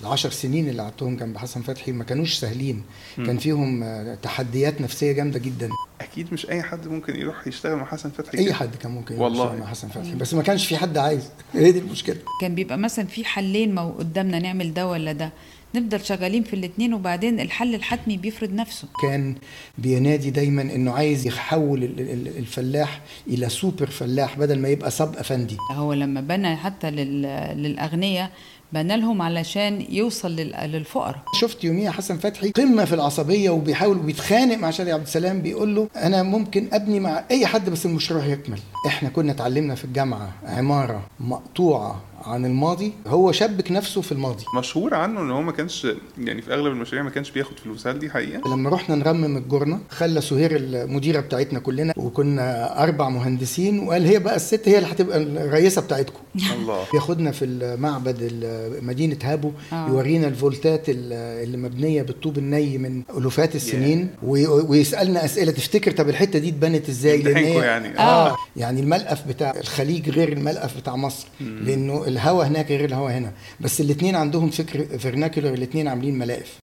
العشر سنين اللي قعدتهم جنب حسن فتحي ما كانوش سهلين. كان فيهم آه، تحديات نفسية جامدة جدا. أكيد مش أي حد ممكن يروح يشتغل مع حسن فتحي أي كده. حد كان ممكن والله. يشتغل مع حسن فتحي بس ما كانش في حد عايز. هي دي المشكلة. كان بيبقى مثلا في حلين مو قدامنا نعمل ده ولا ده. نفضل شغالين في الاتنين وبعدين الحل الحتمي بيفرض نفسه. كان بينادي دايما إنه عايز يحول ال- ال- الفلاح إلى سوبر فلاح بدل ما يبقى صب أفندي. هو لما بنى حتى لل... للأغنياء بنى لهم علشان يوصل لل... للفقراء. شفت يوميها حسن فتحي قمة في العصبية وبيحاول وبيتخانق مع شادي عبد السلام بيقول له أنا ممكن أبني مع أي حد بس المشروع يكمل. إحنا كنا اتعلمنا في الجامعة عمارة مقطوعة عن الماضي هو شبك نفسه في الماضي. مشهور عنه إن هو ما كانش يعني في أغلب المشاريع ما كانش بياخد فلوس. هل دي حقيقة؟ لما رحنا نرمم الجرنة خلى سهير المديرة بتاعتنا كلنا وكنا أربع مهندسين وقال هي بقى الست هي اللي هتبقى الرئيسة بتاعتكم. الله. ياخدنا في المعبد ال- مدينة هابو آه. يورينا الفولتات ال- اللي مبنية بالطوب الني من ألوفات السنين وي- ويسألنا أسئلة تفتكر طب الحتة دي اتبنت إزاي؟ يعني. آه. يعني الملقف بتاع الخليج غير الملقف بتاع مصر لأنه الهوا هناك غير الهوا هنا. بس الاتنين عندهم فكر فيرناكولر الاتنين عاملين ملاقف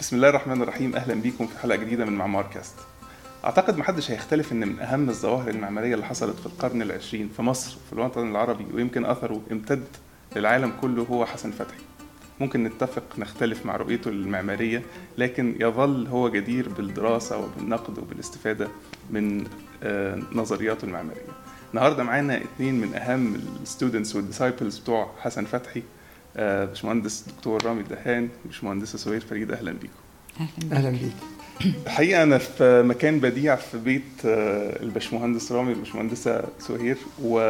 بسم الله الرحمن الرحيم. أهلا بيكم في حلقة جديدة من معمار كاست أعتقد محدش هيختلف إن من أهم الظواهر المعمارية اللي حصلت في القرن العشرين في مصر وفي الوطن العربي ويمكن أثره امتد للعالم كله هو حسن فتحي. ممكن نتفق نختلف مع رؤيته المعمارية لكن يظل هو جدير بالدراسة وبالنقد وبالاستفادة من آه، نظرياته المعمارية. النهارده معانا اتنين من أهم ال students وال disciples بتوع حسن فتحي آه، باشمهندس دكتور رامي الدهان وباشمهندسة سهير فريد أهلا بيكم. أهلا. أهلا بيك. الحقيقة أنا في مكان بديع في بيت آه، الباشمهندس رامي والباشمهندسه سهير و...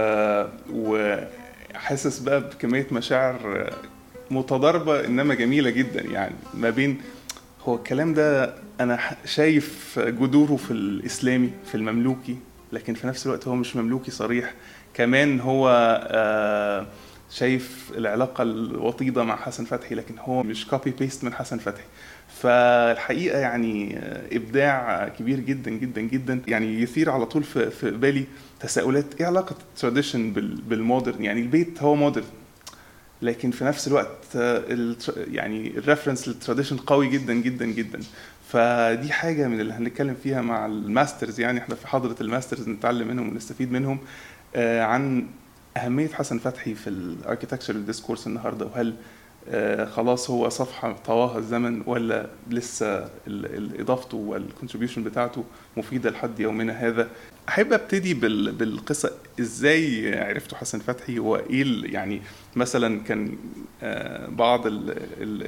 وحاسس بقى بكمية مشاعر متضاربة إنما جميلة جدا يعني ما بين هو الكلام ده أنا شايف جذوره في الإسلامي في المملوكي لكن في نفس الوقت هو مش مملوكي صريح. كمان هو آه، شايف العلاقة الوطيدة مع حسن فتحي لكن هو مش copy paste من حسن فتحي. فالحقيقة يعني آه، إبداع كبير جدا جدا جدا. يعني يثير على طول في بالي تساؤلات إيه علاقة ال tradition بال modern؟ يعني البيت هو modern لكن في نفس الوقت آه، يعني ال reference لل tradition قوي جدا جدا جدا. فدي حاجة من اللي هنتكلم فيها مع ال masters يعني إحنا في حضرة ال masters نتعلم منهم ونستفيد منهم آه، عن أهمية حسن فتحي في ال architecture discourse النهارده. وهل خلاص هو صفحة طواها الزمن ولا لسه إضافته والكونتريبيوشن بتاعته مفيدة لحد يومنا هذا؟ أحب أبتدي بال- بالقصة. إزاي عرفتوا حسن فتحي؟ وايه يعني مثلا كان آه، بعض ال- ال-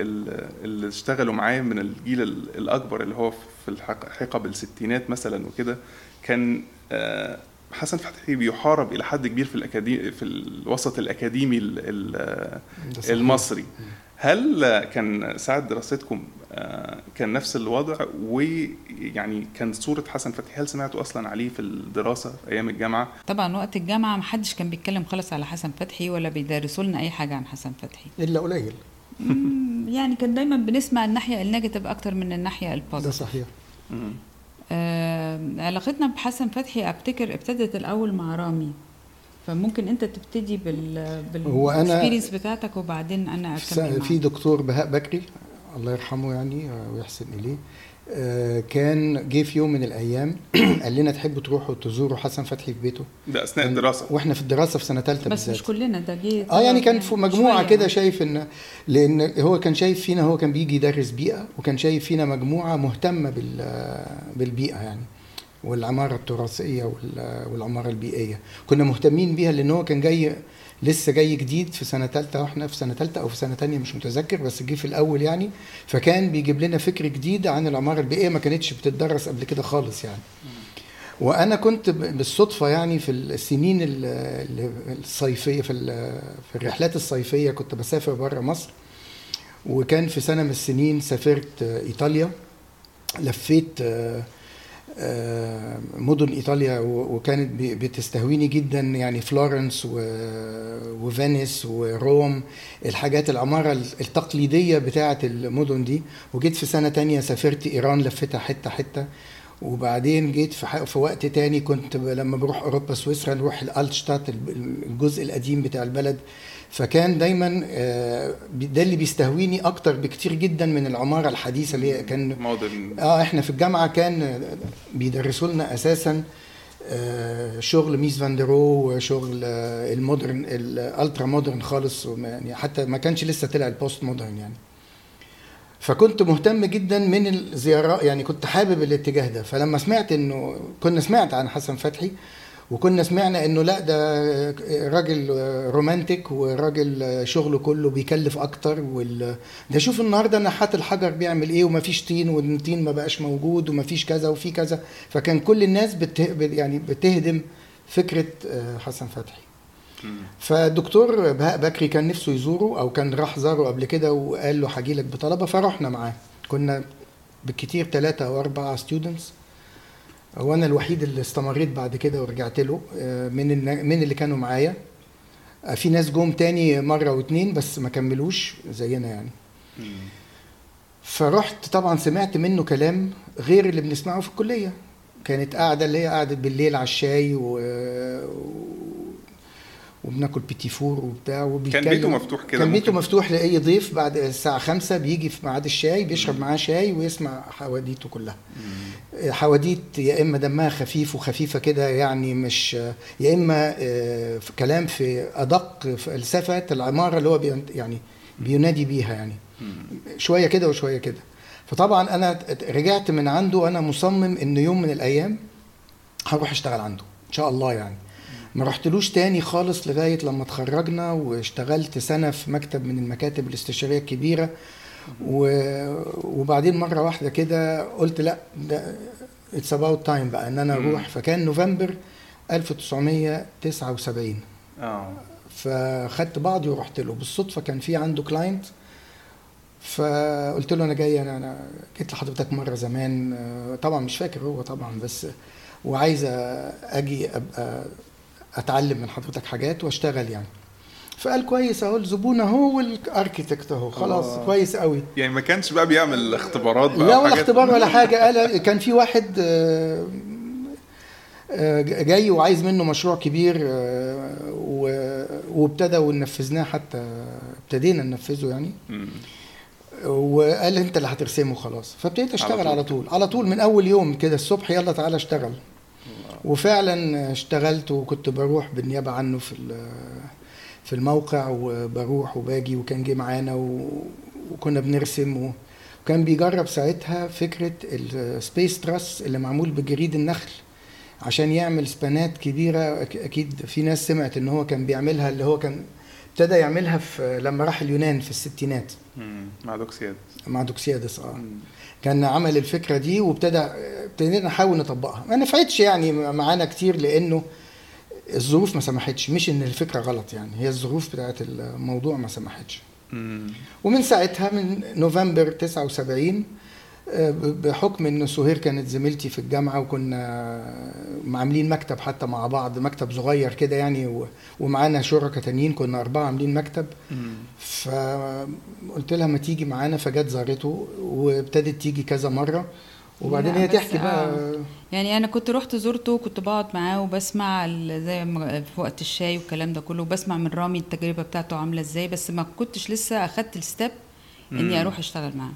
ال- اللي اشتغلوا معاه من الجيل ال- الأكبر اللي هو في حقب الستينات مثلا وكده كان آه، حسن فتحي بيحارب إلى حد كبير في الأكاديمي في الوسط الأكاديمي ال- ال- ده صحيح. المصري هل كان ساعة دراستكم آه، كان نفس الوضع؟ ويعني كان صورة حسن فتحي هل سمعتوا أصلا عليه في الدراسة في أيام الجامعة؟ طبعا وقت الجامعة محدش كان بيتكلم خالص على حسن فتحي ولا بيدرسوا لنا أي حاجة عن حسن فتحي. إلا قليل. يعني كان دايما بنسمع الناحية ال negative أكتر من الناحية ده ال positive صحيح. مم. آه علاقتنا بحسن فتحي افتكر ابتدت الأول مع رامي فممكن أنت تبتدي بال بالاكسبيرينس بتاعتك وبعدين أنا أكمل في. دكتور بهاء بكري الله يرحمه يعني ويحسن إليه كان جه في يوم من الأيام قال لنا تحبوا تروحوا تزوروا حسن فتحي في بيته؟ ده أثناء كان- الدراسة. وإحنا في الدراسة في سنة ثالثه بس مش كلنا ده جه آه يعني كان في مجموعة. كده شايف ان لأن هو كان شايف فينا هو كان بيجي يدرس بيئة وكان شايف فينا مجموعة مهتمة بال بالبيئة يعني والعمارة التراثية وال- والعمارة البيئية. كنا مهتمين بيها لأن هو كان جاي لسه جاي جديد في سنة ثالثه وإحنا في سنة ثالثه أو في سنة ثانية مش متذكر بس جه في الأول يعني. فكان بيجيب لنا فكر جديد عن العماره البيئيه ما كانتش بتدرس قبل كده خالص يعني. وأنا كنت بالصدفة يعني في السنين ال- ال- الصيفية في في الرحلات الصيفية كنت بسافر بره مصر. وكان في سنة من السنين سافرت إيطاليا لفيت مدن إيطاليا وكانت بتستهويني جدا يعني فلورنس وفينيس و Rome الحاجات العمارة التقليدية بتاعة المدن دي. وجيت في سنة تانية سافرت إيران لفتها حتة حتة. وبعدين جيت في, في وقت تاني كنت لما بروح أوروبا سويسرا نروح ال Altstadt الجزء القديم بتاع البلد. فكان دايما آه، ده اللي بيستهويني أكتر بكتير جدا من العمارة الحديثة اللي هي كان modern آه إحنا في الجامعة كان بيدرسوا لنا أساسا آه، شغل ميس فان دير رو وشغل آه، ال modern ال ultra modern خالص يعني حتى ما كانش لسه طلع ال post modern يعني. فكنت مهتم جدا من الزيارات يعني كنت حابب الاتجاه ده. فلما سمعت إنه كنا سمعت عن حسن فتحي وكنا سمعنا إنه لا ده راجل romantic وراجل شغله كله بيكلف أكتر وال... ده شوف النهارده نحات الحجر بيعمل إيه ومفيش طين والطين ما بقاش موجود ومفيش كذا وفي كذا. فكان كل الناس بت... يعني بتهدم فكرة آه، حسن فتحي. فالدكتور بهاء بكري كان نفسه يزوره أو كان راح زاره قبل كده وقال له هاجي لك بطلبة فرحنا معاه. كنا بالكتير ثلاثة أو أربعة ستودنتس وأنا الوحيد اللي استمريت بعد كده ورجعت له آه، من من اللي كانوا معايا. آه، في ناس جم تاني مرة واتنين بس ما كملوش زينا يعني. فرحت طبعا سمعت منه كلام غير اللي بنسمعه في الكلية. كانت قاعدة اللي هي قعدت بالليل على الشاي و... وبناكل بيتي فور وبتاع كان وبيتكلم بيته مفتوح كده كان بيته. مفتوح لأي ضيف بعد الساعة خمسة بيجي في ميعاد الشاي بيشرب معاه شاي ويسمع حواديته كلها. حواديت يا إما دمها خفيف وخفيفة كده يعني مش يا إما آه، في كلام في أدق فلسفة العمارة اللي هو بين- يعني بينادي بيها يعني. شوية كده وشوية كده. فطبعا أنا رجعت من عنده وأنا مصمم ان يوم من الأيام هروح أشتغل عنده إن شاء الله يعني. ما رحتلوش تاني خالص لغاية لما اتخرجنا واشتغلت سنة في مكتب من المكاتب الاستشارية الكبيرة. و... وبعدين مرة واحدة كده قلت لأ ده it's about time بقى إن أنا أروح. فكان نوفمبر 1979 آه. فخدت بعضي ورحت له. بالصدفة كان في عنده كلاينت فقلت له أنا جاي أنا أنا جيت لحضرتك مرة زمان. آه، طبعا مش فاكر هو طبعا بس وعايز أجي أبقى أتعلم من حضرتك حاجات وأشتغل يعني. فقال كويس اهو الزبون أهو والأركيتكت أهو. خلاص الله. كويس قوي يعني ما كانش بقى بيعمل اختبارات بقى لا ولا اختبار ولا حاجة. قال كان في واحد آه، آه، جاي وعايز منه مشروع كبير آه، وابتدى ونفذناه حتى ابتدينا ننفذه يعني. وقال أنت اللي هترسمه خلاص. فابتديت أشتغل طول. على طول. على طول من أول يوم كده الصبح يلا تعالى اشتغل. وفعلا اشتغلت وكنت بروح بالنيابة عنه في في الموقع وبروح وباجي وكان جه معانا وكنا بنرسم و- وكان بيجرب ساعتها فكرة ال space truss اللي معمول بجريد النخل عشان يعمل سبانات كبيرة أكيد في ناس سمعت إن هو كان بيعملها اللي هو كان ابتدى يعملها في لما راح اليونان في الستينات. مع دوكسياد مع دوكسيادس آه مم. كان عمل الفكرة دي وابتدى ابتدينا نحاول نطبقها. ما نفعتش يعني معانا كتير لأنه الظروف ما سمحتش. مش إن الفكرة غلط يعني. هي الظروف بتاعت الموضوع ما سمحتش. ومن ساعتها من نوفمبر 79 آه، ب- بحكم إن سهير كانت زميلتي في الجامعة وكنا عاملين مكتب حتى مع بعض مكتب صغير كده يعني ومعانا شركاء تانيين كنا أربعة عاملين مكتب. فقلت لها ما تيجي معانا فجت زارته وابتدت تيجي كذا مرة وبعدين هي تحكي بقى آه. يعني أنا كنت رحت زرته وكنت بقعد معاه وبسمع زي في وقت الشاي والكلام ده كله وبسمع من رامي التجربة بتاعته عاملة إزاي بس ما كنتش لسه أخدت الستيب إني. أروح أشتغل معاه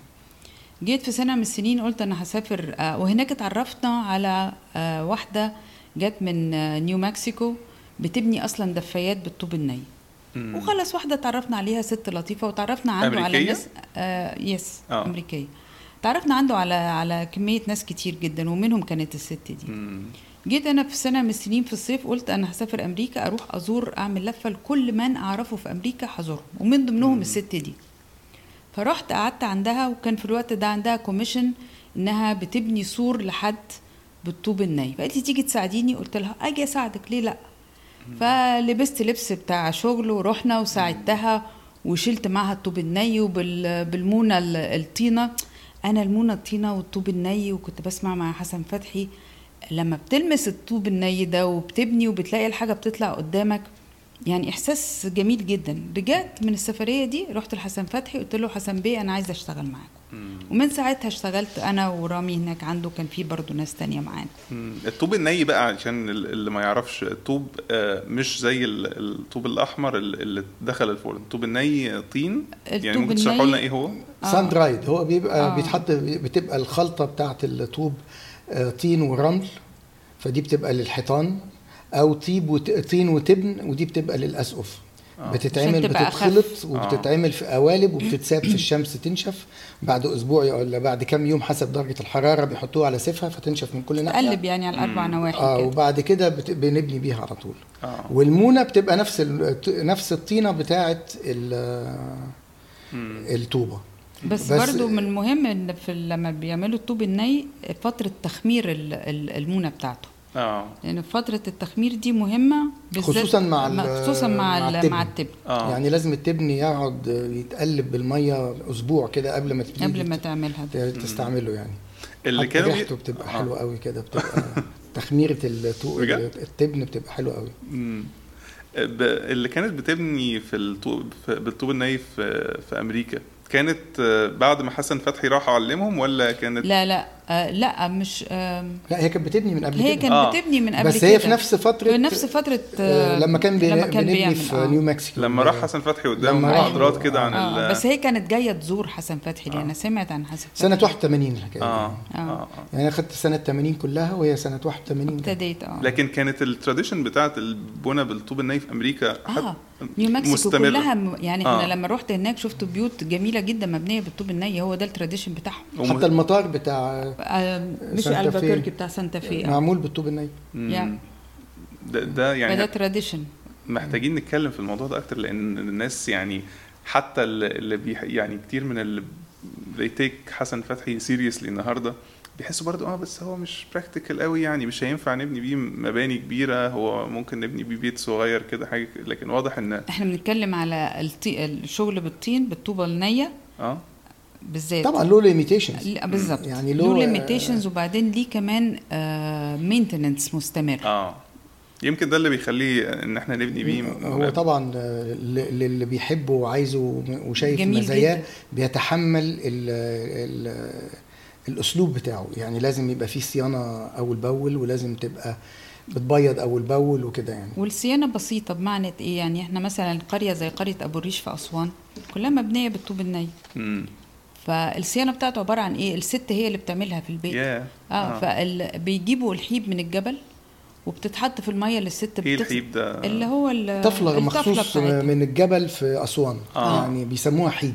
جيت في سنة من السنين قلت أنا هسافر آه، وهناك اتعرفنا على آه، واحدة جت من آه، نيو مكسيكو بتبني أصلا دفايات بالطوب الني مم. وخلص واحدة اتعرفنا عليها ست لطيفة وتعرفنا عنده على أمريكية؟ ناس آه yes آه. أمريكية تعرفنا عنده على على كمية ناس كتير جدا ومنهم كانت الست دي مم. جيت أنا في سنة من السنين في الصيف قلت أنا هسافر أمريكا أروح أزور أعمل لفة لكل من أعرفه في أمريكا هزورهم ومن ضمنهم الست دي فرحت قعدت عندها وكان في الوقت ده عندها commission إنها بتبني سور لحد بالطوب الني فقالت لي تيجي تساعديني؟ قلت لها أجي أساعدك ليه لأ؟ فلبست لبس بتاع شغل ورحنا وساعدتها وشلت معاها الطوب الني وبالمونه الطينة. أنا المونة الطينة والطوب الني وكنت بسمع مع حسن فتحي لما بتلمس الطوب الني ده وبتبني وبتلاقي الحاجة بتطلع قدامك يعني إحساس جميل جدا. رجعت من السفرية دي رحت لحسن فتحي قلت له حسن بيه أنا عايزه أشتغل معاكم. ومن ساعتها اشتغلت أنا ورامي هناك عنده كان في برضه ناس تانية معانا. الطوب الني بقى عشان ال- اللي ما يعرفش الطوب آه، مش زي ال- الطوب الأحمر ال- اللي دخل الفرن. الطوب الني طين؟ يعني ممكن تشرحوا لنا إيه هو؟ آه. ساند رايد. هو بيبقى آه. بيتحط بتبقى الخلطة بتاعت الطوب آه، طين ورمل. فدي بتبقى للحيطان. أو طيب وت... طين وتبن ودي بتبقى للأسقف. آه. بتتعمل بتتخلط أخف. وبتتعمل في قوالب وبتتساب في الشمس تنشف. بعد أسبوع ولا بعد كام يوم حسب درجة الحرارة بيحطوها على سيفها فتنشف من كل ناحية. تقلب يعني على الأربع. نواحي آه كده. وبعد كده بت... بنبني بيها على طول. آه. والمونة بتبقى نفس ال... نفس الطينة بتاعت ال... الطوبة. بس, بس- برضو من المهم إن في لما بيعملوا الطوب الني فترة تخمير ال- ال- المونة بتاعته. آه لأن فترة التخمير دي مهمة بالذات خصوصاً مع ال- خصوصا مع مع ال- التبن. مع التبن آه يعني لازم التبن يقعد يتقلب بالمية أسبوع كده قبل ما تبتدي قبل ما تعملها تستعمله يعني اللي كانوا ريحته بتبقى آه. حلوة قوي كده بتبقى تخميرة؟ التبن بتبقى حلوة قوي مم. ب- اللي كانت بتبني في الطوب في- بالطوب الني في في أمريكا كانت آه، بعد ما حسن فتحي راح علمهم ولا كانت لا لا آه لا مش آه لا هي كانت بتبني من قبل هي كانت آه. بتبني من قبل بس كده هي في نفس فترة في نفس فترة آه، لما كان, بي... لما كان بنبني بيعمل، في آه. نيو مكسيكو لما راح حسن فتحي قدام محاضرات كده عن آه بس هي كانت جاية تزور حسن فتحي لأن أنا سمعت عن حسن فتحي سنة 81 الحكاية آه. آه, آه. آه. يعني أنا خدت سنة 80 كلها وهي سنة 81 ده. ابتديت آه لكن كانت ال tradition بتاعت البنى بالطوب الني في أمريكا آه نيو مكسيكو مستمرة. كلها يعني آه. إحنا لما رحت هناك شفت بيوت جميلة جدا مبنية بالطوب الني هو ده ال tradition بتاعهم حتى المطار بتاع آه مش سانتا في. ألباكيركي بتاع سانتا في آه. معمول بالطوب الني. يعني. ده, ده يعني tradition محتاجين نتكلم في الموضوع ده أكتر لأن الناس يعني حتى اللي اللي بيح يعني كتير من اللي take حسن فتحي seriously النهارده بيحسوا برضو آه بس هو مش practical قوي يعني مش هينفع نبني بيه مباني كبيرة هو ممكن نبني بيه بيت صغير كده حاجة لكن واضح إن إحنا بنتكلم على. الشغل بالطين بالطوبة النية آه بالذات. طبعا له limitations بالظبط. يعني له limitations وبعدين ليه كمان maintenance مستمر. آه. يمكن ده اللي بيخليه إن إحنا نبني بيه هو طبعا آه، للي بيحبه وعايزه وشايف مزاياه. بيتحمل ال ال الأسلوب بتاعه. يعني لازم يبقى فيه صيانة أول بأول ولازم تبقى بتبيض أول بأول وكده يعني. والصيانة بسيطة بمعنى إيه؟ يعني إحنا مثلا قرية زي قرية أبو الريش في أسوان كلها مبنية بالطوب الني امم فالصيانة بتاعته عبارة عن إيه؟ الست هي اللي بتعملها في البيت. يا آه فبيجيبوا الحيب من الجبل وبتتحط في المية اللي الست إيه بتغسل- الحيب ده. اللي هو ال- طفله الطفلة مخصوص. من الجبل في أسوان. آه. يعني بيسموها حيب.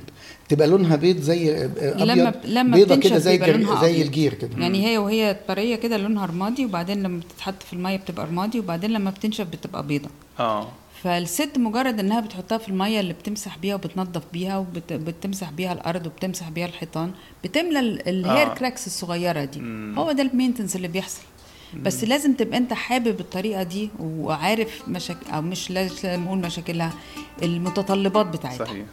تبقى لونها بيض زي لما أبيض. بت- لما بيضة كده زي زي. الجير كده. يعني هي وهي طرية كده لونها رمادي وبعدين لما بتتحط في المية بتبقى رمادي وبعدين لما بتنشف بتبقى بيضة. آه. فالست مجرد إنها بتحطها في المية اللي بتمسح بيها وبتنظف بيها وبتمسح بيها الأرض وبتمسح بيها الحيطان بتملى ال- ال hair آه. cracks الصغيرة دي. مم. هو ده ال maintenance اللي بيحصل. بس لازم تبقى أنت حابب الطريقة دي وعارف مشاكل أو مش لازم نقول مشاكلها المتطلبات بتاعتها. صحيح.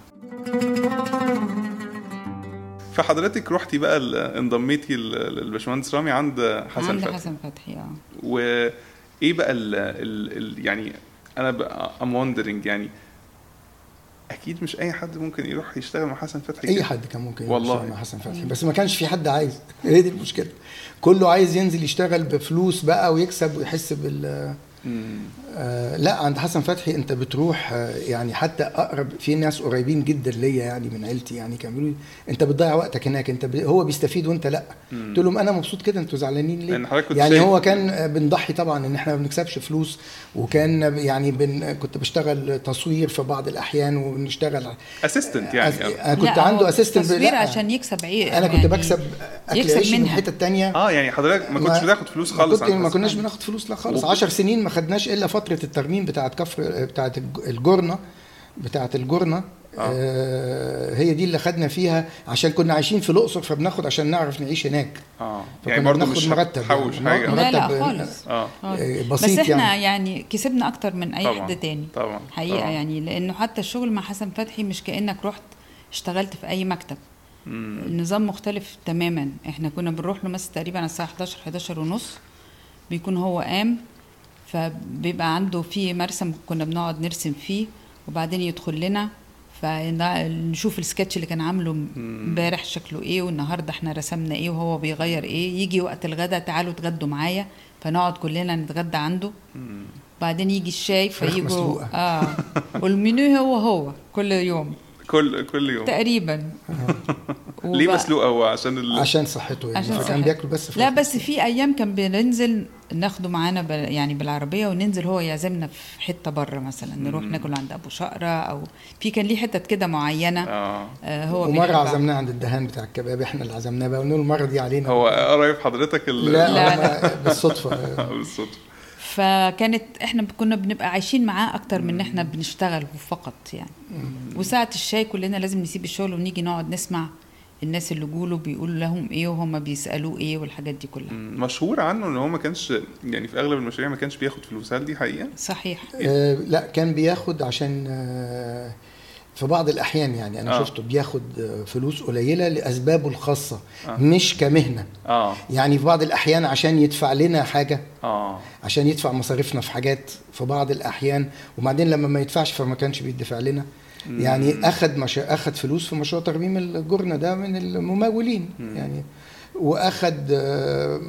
فحضرتك رحتي بقى ال- انضميتي للباشمهندس رامي عند حسن عند فتحي. حسن فتحي آه. وإيه بقى ال ال يعني أنا am wondering يعني أكيد مش أي حد ممكن يروح يشتغل مع حسن فتحي أي. حد كان ممكن والله. يشتغل مع حسن فتحي بس ما كانش في حد عايز هي دي المشكلة كله عايز ينزل يشتغل بفلوس بقى ويكسب ويحس بال. آه لا عند حسن فتحي انت بتروح آه يعني حتى أقرب في ناس قريبين جدا ليا يعني من عيلتي يعني كانوا بيقولوا لي انت بتضيع وقتك هناك انت ب... هو بيستفيد وانت لا. قلت لهم أنا مبسوط كده أنتوا زعلانين ليه لأن حضرتك كنت يعني شايف- هو كان آه، بنضحي طبعا إن إحنا ما بنكسبش فلوس وكان يعني بن... كنت بشتغل تصوير في بعض الأحيان وبنشتغل assistant يعني أس... أو. أنا كنت لا، عنده assistant تصوير عشان يكسب عيشه أنا كنت يعني بكسب أكل يكسب عيشي من. الحته الثانية آه يعني حضرتك ما كنتش بتاخد فلوس خالص ما, كنت ما. كناش بناخد فلوس لا خالص و- 10 سنين ما خدناش إلا فترة الترميم بتاعة كفر بتاعة الج- الجرنة بتاعه الجرنة آه. آه هي دي اللي خدنا فيها عشان كنا عايشين في الأقصر فبناخد عشان نعرف نعيش هناك آه يعني برضه مش مرتب تحوش يعني. حاجة مرتب- لا لا مرتب- خالص آه. آه، بس بسيط إحنا يعني. يعني كسبنا أكتر من أي طبعاً، حد تاني طبعا حقيقة طبعاً. يعني لأنه حتى الشغل مع حسن فتحي مش كأنك رحت اشتغلت في أي مكتب مم. النظام مختلف تماما إحنا كنا بنروح له مثلا تقريبا على الساعة 11 11 ونص بيكون هو قام فبيبقى عنده في مرسم كنا بنقعد نرسم فيه وبعدين يدخل لنا فنشوف السكتش اللي كان عامله امبارح شكله إيه والنهارده إحنا رسمنا إيه وهو بيغير إيه. يجي وقت الغدا تعالوا اتغدوا معايا فنقعد كلنا نتغدى عنده. بعدين يجي الشاي فيجوا. آه. والمنيو هو هو كل يوم. كل كل يوم. تقريبا. ليه مسلوق هو؟ عشان ال... عشان صحته يعني. عشان فكان صحته. بياكل بس لا فراخ. بس في أيام كان بننزل ناخده معانا بال يعني بالعربية وننزل هو يعزمنا في حتة بره مثلا. نروح ناكل عند أبو شقرة أو في كان ليه حتت كده معينة. آه. آه هو ومرة. عزمناه عند الدهان بتاع الكباب إحنا اللي عزمناه بقى. له المرة دي علينا. هو قريب حضرتك ال... لا, لا، لا. بالصدفة. بالصدفة. فكانت إحنا كنا بنبقى عايشين معاه أكتر من ان إحنا بنشتغل فقط يعني. وساعة الشاي كلنا لازم نسيب الشغل ونيجي نقعد نسمع الناس اللي جوله بيقولوا لهم إيه وهم بيسألوه إيه والحاجات دي كلها. مشهور عنه إن هو ما كانش يعني في أغلب المشاريع ما كانش بياخد فلوس. هل دي حقيقة؟ صحيح. آه لا كان بياخد عشان آه في بعض الأحيان يعني أنا آه. آه. شفته بياخد آه، فلوس قليلة لأسبابه الخاصة آه. آه. مش كمهنة آه يعني في بعض الأحيان عشان يدفع لنا حاجة آه عشان يدفع مصاريفنا في حاجات في بعض الأحيان وبعدين لما ما يدفعش فما كانش بيدفع لنا يعني أخد مش... أخد فلوس في مشروع ترميم الجرنه ده من الممولين يعني وأخد آه،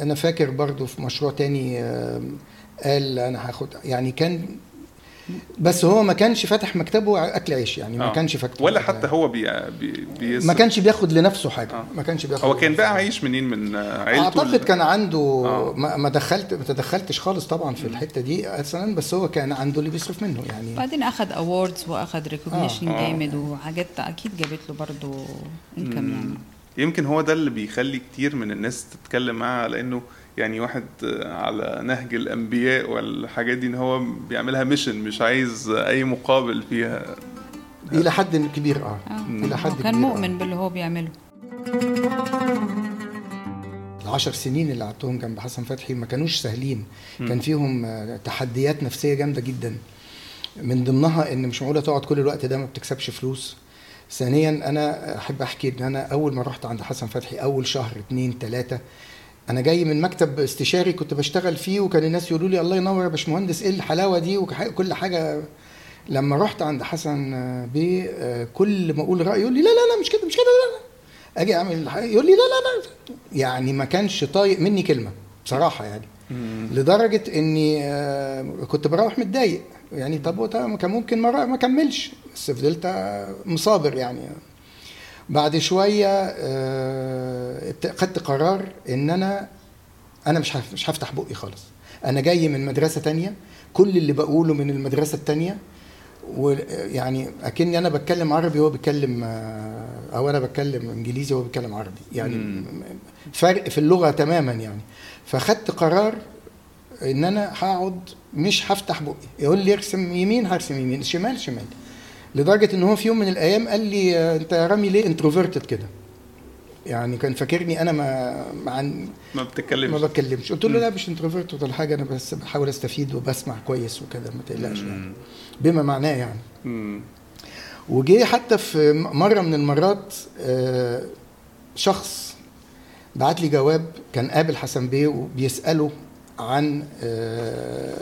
أنا فاكر برضو في مشروع تاني آه، قال أنا هاخد يعني كان بس هو ما كانش فاتح مكتبه أكل عيش يعني ما آه. كانش فاتح ولا حتى هو بي... بي... بيس... ما كانش بياخد لنفسه حاجة آه. ما كانش بياخد هو كان بقى. عايش منين من عيلته أعتقد كان عنده آه. ما ما دخلت ما تدخلتش خالص طبعا في الحتة دي أصلا بس هو كان عنده اللي بيصرف منه يعني بعدين أخد awards وأخد recognition آه. جامد وحاجات أكيد جابت له برضه انكم يعني يمكن هو ده اللي بيخلي كتير من الناس تتكلم معاه على انه يعني واحد على نهج الأنبياء والحاجات دي إن هو بيعملها mission مش عايز أي مقابل فيها. إلى حد كبير آه. آه. إلى حد كبير كان آه. مؤمن باللي هو بيعمله. العشر سنين اللي قعدتهم جنب حسن فتحي ما كانوش سهلين. كان فيهم آه، تحديات نفسية جامدة جدا. من ضمنها إن مش معقولة تقعد كل الوقت ده ما بتكسبش فلوس. ثانيا أنا أحب أحكي إن أنا أول ما رحت عند حسن فتحي أول شهر اتنين تلاتة أنا جاي من مكتب استشاري كنت بشتغل فيه وكان الناس يقولوا لي الله ينور يا باشمهندس إيه الحلاوة دي؟ وكل حاجة. لما رحت عند حسن بيه آه، كل ما أقول رأي يقول لي لا لا لا مش كده مش كده لا لا. أجي أعمل يقول لي لا لا لا. يعني ما كانش طايق مني كلمة بصراحة يعني. لدرجة إني آه، كنت بروح متضايق. يعني طب كان ممكن ما اكملش بس فضلت مصابر يعني. بعد شوية آه، خدت قرار إن أنا أنا مش مش هفتح بقي خالص. أنا جاي من مدرسة تانية كل اللي بقوله من المدرسة التانية ويعني أكني أنا بتكلم عربي وهو بيتكلم آه، أو أنا بتكلم إنجليزي وهو بيتكلم عربي. يعني مم. فرق في اللغة تماما يعني. فخدت قرار إن أنا هقعد مش هفتح بقي. يقول لي ارسم يمين هرسم يمين. شمال شمال. لدرجة إن هو في يوم من الأيام قال لي أنت يا رامي ليه introverted كده؟ يعني كان فاكرني أنا ما ما عن ما ما بتتكلمش بتكلمش. قلت له لا مش introvert ولا حاجة أنا بس بحاول أستفيد وبسمع كويس وكده ما تقلقش يعني. بما معناه يعني. مم. وجه حتى في مرة من المرات آه، شخص بعت لي جواب كان قابل حسن بيه وبيسأله عن آه،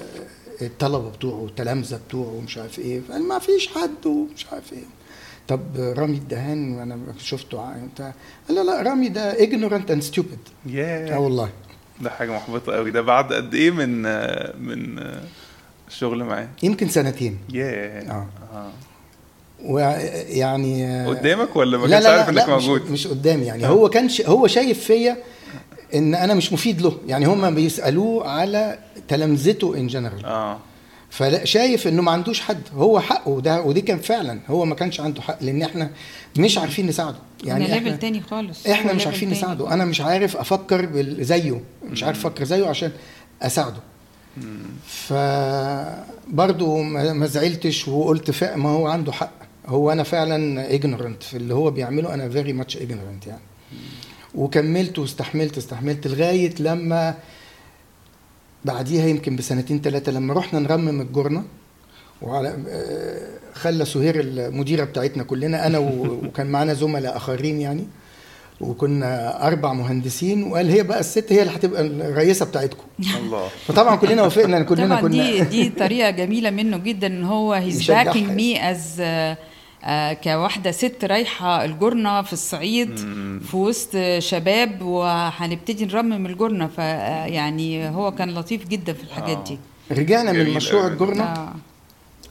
الطلبة بتوعه والتلامذة بتوعه ومش عارف إيه. قال ما فيش حد ومش عارف إيه. طب رامي الدهان وأنا شفته بتاع قال لا لا رامي ده ignorant and stupid. آه ياه والله. ده حاجة محبطة قوي ده بعد قد إيه من آه، من آه، الشغل معاه؟ يمكن سنتين. ياه. آه. آه. ويعني قدامك ولا ما كانش عارف إنك لا مش, موجود؟ مش قدامي يعني. آه. هو كان. هو شايف فيا إن أنا مش مفيد له. يعني هم بيسألوه على تلامذته in general آه. فشايف إنه ما عندوش حد. هو حقه ده ودي كان فعلا. هو ما كانش عنده حق لأن إحنا مش عارفين نساعده. يعني يعني level إحنا تاني خالص. إحنا مش عارفين تاني. نساعده. أنا مش عارف أفكر زيه. مش عارف أفكر زيه عشان أساعده. فبرضه ما ما زعلتش وقلت فا ما هو عنده حق. هو أنا فعلا ignorant في اللي هو بيعمله. أنا very much ignorant يعني. وكملت واستحملت استحملت لغاية لما بعديها يمكن بسنتين ثلاثة لما رحنا نرمم الجرنه وعلى آه، خلى سهير المديرة بتاعتنا كلنا أنا و- وكان معانا زملاء آخرين يعني وكنا أربع مهندسين وقال هي بقى الست هي اللي هتبقى الرئيسة بتاعتكم الله فطبعا كلنا وافقنا كلنا طبعا كنا دي دي طريقة جميلة منه جدا إن هو he's. backing me as كواحدة ست رايحة الجرنه في الصعيد في وسط شباب وهنبتدي نرمم الجرنه فيعني هو كان لطيف جدا في الحاجات دي. رجعنا من مشروع أوي. الجرنه آه.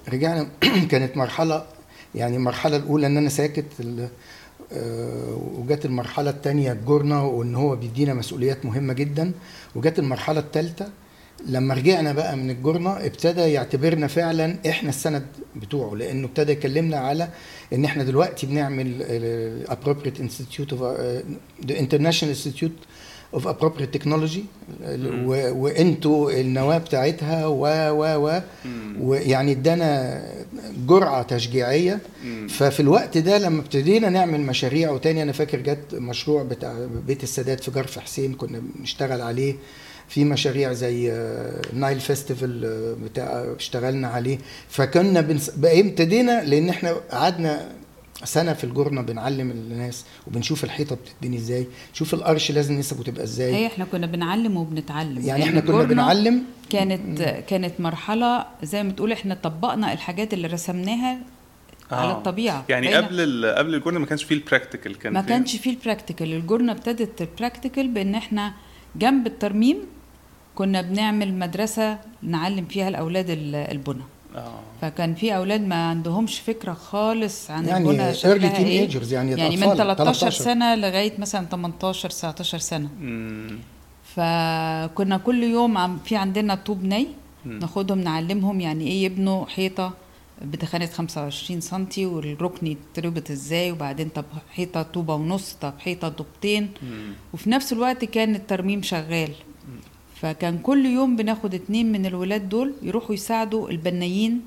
رجعنا كانت مرحلة يعني المرحلة الأولى إن أنا ساكت ال- آه، وجت المرحلة الثانية الجرنه وإن هو بيدينا مسؤوليات مهمة جدا. وجت المرحلة الثالثه لما رجعنا بقى من الجرنه ابتدى يعتبرنا فعلا إحنا السند بتوعه لأنه ابتدى يكلمنا على إن إحنا دلوقتي بنعمل appropriate institute of the international institute of appropriate technology وإنتوا النواة بتاعتها و و و ويعني إدانا جرعة تشجيعية. ففي الوقت ده لما ابتدينا نعمل مشاريع وتاني أنا فاكر جت مشروع بتاع بيت السادات في جرف حسين كنا بنشتغل عليه. في مشاريع زي آه، Nile Festival آه، بتاع اشتغلنا عليه. فكنا بنس... بقى ابتدينا لأن إحنا قعدنا سنة في الجرنه بنعلم الناس وبنشوف الحيطة بتتبني إزاي شوف الكورس لازم نسبه تبقى إزاي. هي إحنا كنا بنعلم وبنتعلم. يعني إحنا كنا بنعلم. كانت كانت مرحلة زي ما تقول إحنا طبقنا الحاجات اللي رسمناها على آه. الطبيعة. يعني قبل ال... قبل الجرنة ما كانش فيه ال practical كان ما فيه- كانش فيه ال practical الجرنة ابتدت ال practical بإن إحنا جنب الترميم كنا بنعمل مدرسة نعلم فيها الأولاد ال- البنى. آه. فكان في أولاد ما عندهمش فكرة خالص عن يعني البنى شكلها إيه. teenagers يعني يعني من أطفال، 13 13. سنة لغاية مثلا 18 19 سنة. مم. فكنا كل يوم عم في عندنا طوب ني ناخدهم نعلمهم يعني إيه يبنوا حيطة بتخانة 25 سنتي والركن يتربط إزاي وبعدين طب حيطة طوبة ونص طب حيطة طوبتين. وفي نفس الوقت كان الترميم شغال. فكان كل يوم بناخد اتنين من الولاد دول يروحوا يساعدوا البنايين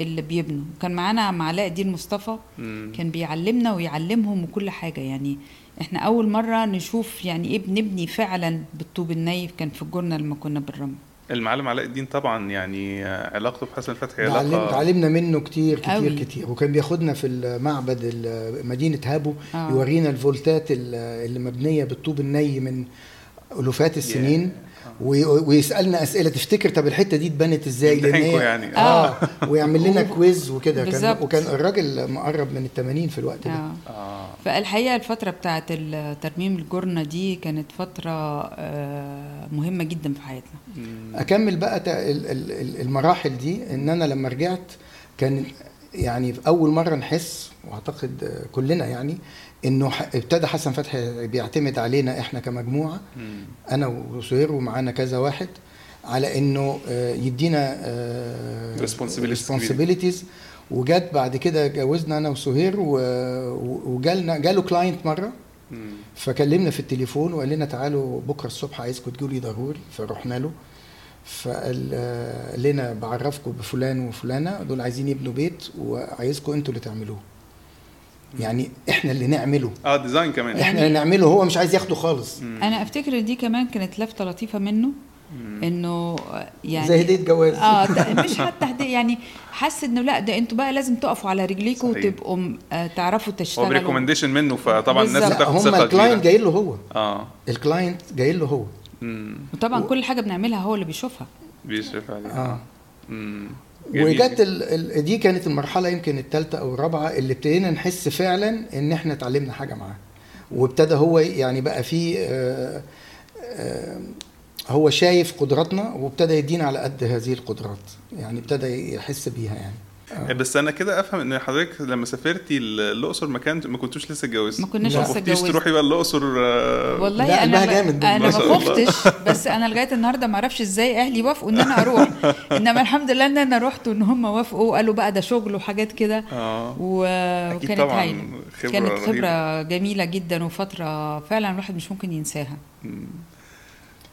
اللي بيبنوا كان معانا عم علاء الدين مصطفى مم. كان بيعلمنا ويعلمهم وكل حاجة يعني إحنا أول مرة نشوف يعني إيه بنبني فعلا بالطوب الني كان في الجرنه لما كنا بالرمل المعلم علاء الدين طبعا يعني علاقته بحسن فتحي علاقة تعلمنا منه كتير كتير أوي. كتير وكان بياخدنا في المعبد ال- مدينة هابو آه. يورينا الفولتات ال- اللي مبنية بالطوب الني من ألوفات السنين وي- ويسألنا أسئلة. تفتكر طب الحتة دي اتبنت إزاي؟ لأن يعني. آه. ويعمل لنا quiz وكده. كان بالظبط. وكان الراجل مقرب من ال 80 في الوقت ده. آه. آه. فالحقيقة الفترة بتاعت ترميم الجرنة دي كانت فترة آه، مهمة جدا في حياتنا. مم. أكمل بقى تا- ال- ال- ال- المراحل دي. إن أنا لما رجعت كان يعني في أول مرة نحس وأعتقد آه، كلنا يعني إنه ابتدى حسن فتحي بيعتمد علينا إحنا كمجموعة. أنا وسهير ومعانا كذا واحد على إنه آه، يدينا آه، Responsibilities responsibilities وجت بعد كده جوزنا أنا وسهير وجالنا جاله client مرة. فكلمنا في التليفون وقال لنا تعالوا بكرة الصبح عايزكم تيجوا لي ضروري فرحنا له فقال آه، لنا بعرفكم بفلان وفلانة دول عايزين يبنوا بيت وعايزكم أنتوا اللي تعملوه يعني إحنا اللي نعمله. آه design كمان. إحنا اللي نعمله هو مش عايز ياخده خالص. أنا أفتكر إن دي كمان كانت لفتة لطيفة منه إنه يعني زي هدية جواز. آه ده مش حتى هدية يعني حس إنه لأ ده أنتوا بقى لازم تقفوا على رجليكم. وتبقوا آه، تعرفوا هو تشتغلوا ب recommendation منه فطبعا الناس بتاخد هم ثقة ال client كبيرة. جاي له هو. آه. ال client جاي له هو. مم. وطبعا كل حاجة بنعملها هو اللي بيشوفها. بيشرف عليه آه. مم. وجت. ال... دي كانت المرحلة يمكن الثالثه أو الرابعة اللي ابتدينا نحس فعلا إن إحنا اتعلمنا حاجة معاه. وابتدى هو يعني بقى في آه، آه، هو شايف قدراتنا وابتدى يدينا على قد هذه القدرات. يعني ابتدى يحس بيها يعني. بس أنا كده أفهم إن حضرتك لما سافرتي ال- الأقصر ما كان ما كنتوش لسه اتجوزتي ما كناش. لسه اتجوزنا تروحي بقى الأقصر آه، والله لا، أنا ما جامد أنا ما. خفتش بس أنا لغاية النهارده ما أعرفش إزاي أهلي وافقوا إن أنا أروح إنما الحمد لله إن أنا رحت وإن هم وافقوا وقالوا بقى ده شغل وحاجات كده آه و- أكيد وكانت طبعاً هايلة خبرة كانت رهيبة. خبره جميلة جدا وفترة فعلا الواحد مش ممكن ينساها.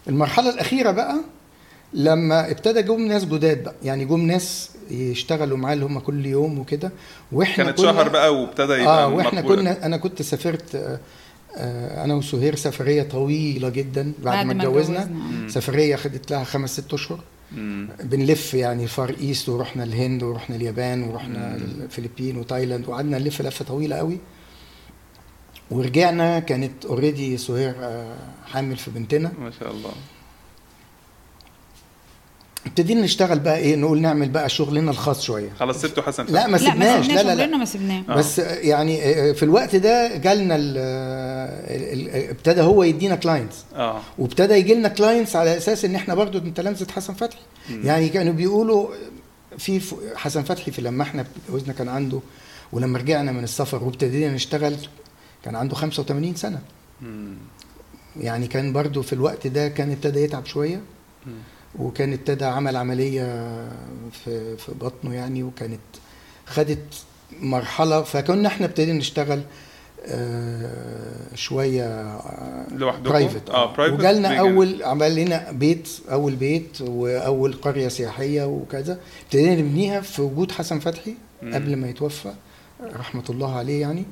المرحلة الأخيرة بقى لما ابتدى جم ناس جداد بقى يعني جم ناس يشتغلوا معاه اللي هم كل يوم وكده. وإحنا كانت كنا- شهر بقى وابتدى يبقى آه وإحنا مقبولة. كنا أنا كنت سافرت آه، آه، أنا وسهير سفرية طويلة جدا بعد, ما اتجوزنا. اتجوزنا. سفرية خدت لها خمس ست أشهر. بنلف يعني Far East ورحنا الهند ورحنا اليابان ورحنا الفلبين وتايلاند وقعدنا نلف لفة طويلة قوي. ورجعنا كانت already سهير آه، حامل في بنتنا. ما شاء الله. ابتدينا نشتغل بقى إيه نقول نعمل بقى شغلنا الخاص شوية. خلاص سبته حسن لا ما سبناش. لا لا لا. ما سبناه. آه. بس يعني آه، في الوقت ده جالنا ال- ال- ال- ابتدى هو يدينا clients آه. وابتدى يجي لنا clients على أساس إن إحنا برضو من تلامذه حسن فتحي. يعني كانوا بيقولوا في ف- حسن فتحي في لما إحنا اتجوزنا كان عنده ولما رجعنا من السفر وابتدينا نشتغل كان عنده 85 سنة. مم. يعني كان برضو في الوقت ده كان ابتدى يتعب شوية. مم. وكان ابتدى عمل عملية في في بطنه يعني وكانت خدت مرحلة فكنا إحنا ابتدينا نشتغل آه، شوية آه، لوحدكم؟ برايفت آه، private وجالنا. أول عمل لنا بيت أول بيت وأول قرية سياحية وكذا ابتدينا نبنيها في وجود حسن فتحي. قبل ما يتوفى رحمة الله عليه يعني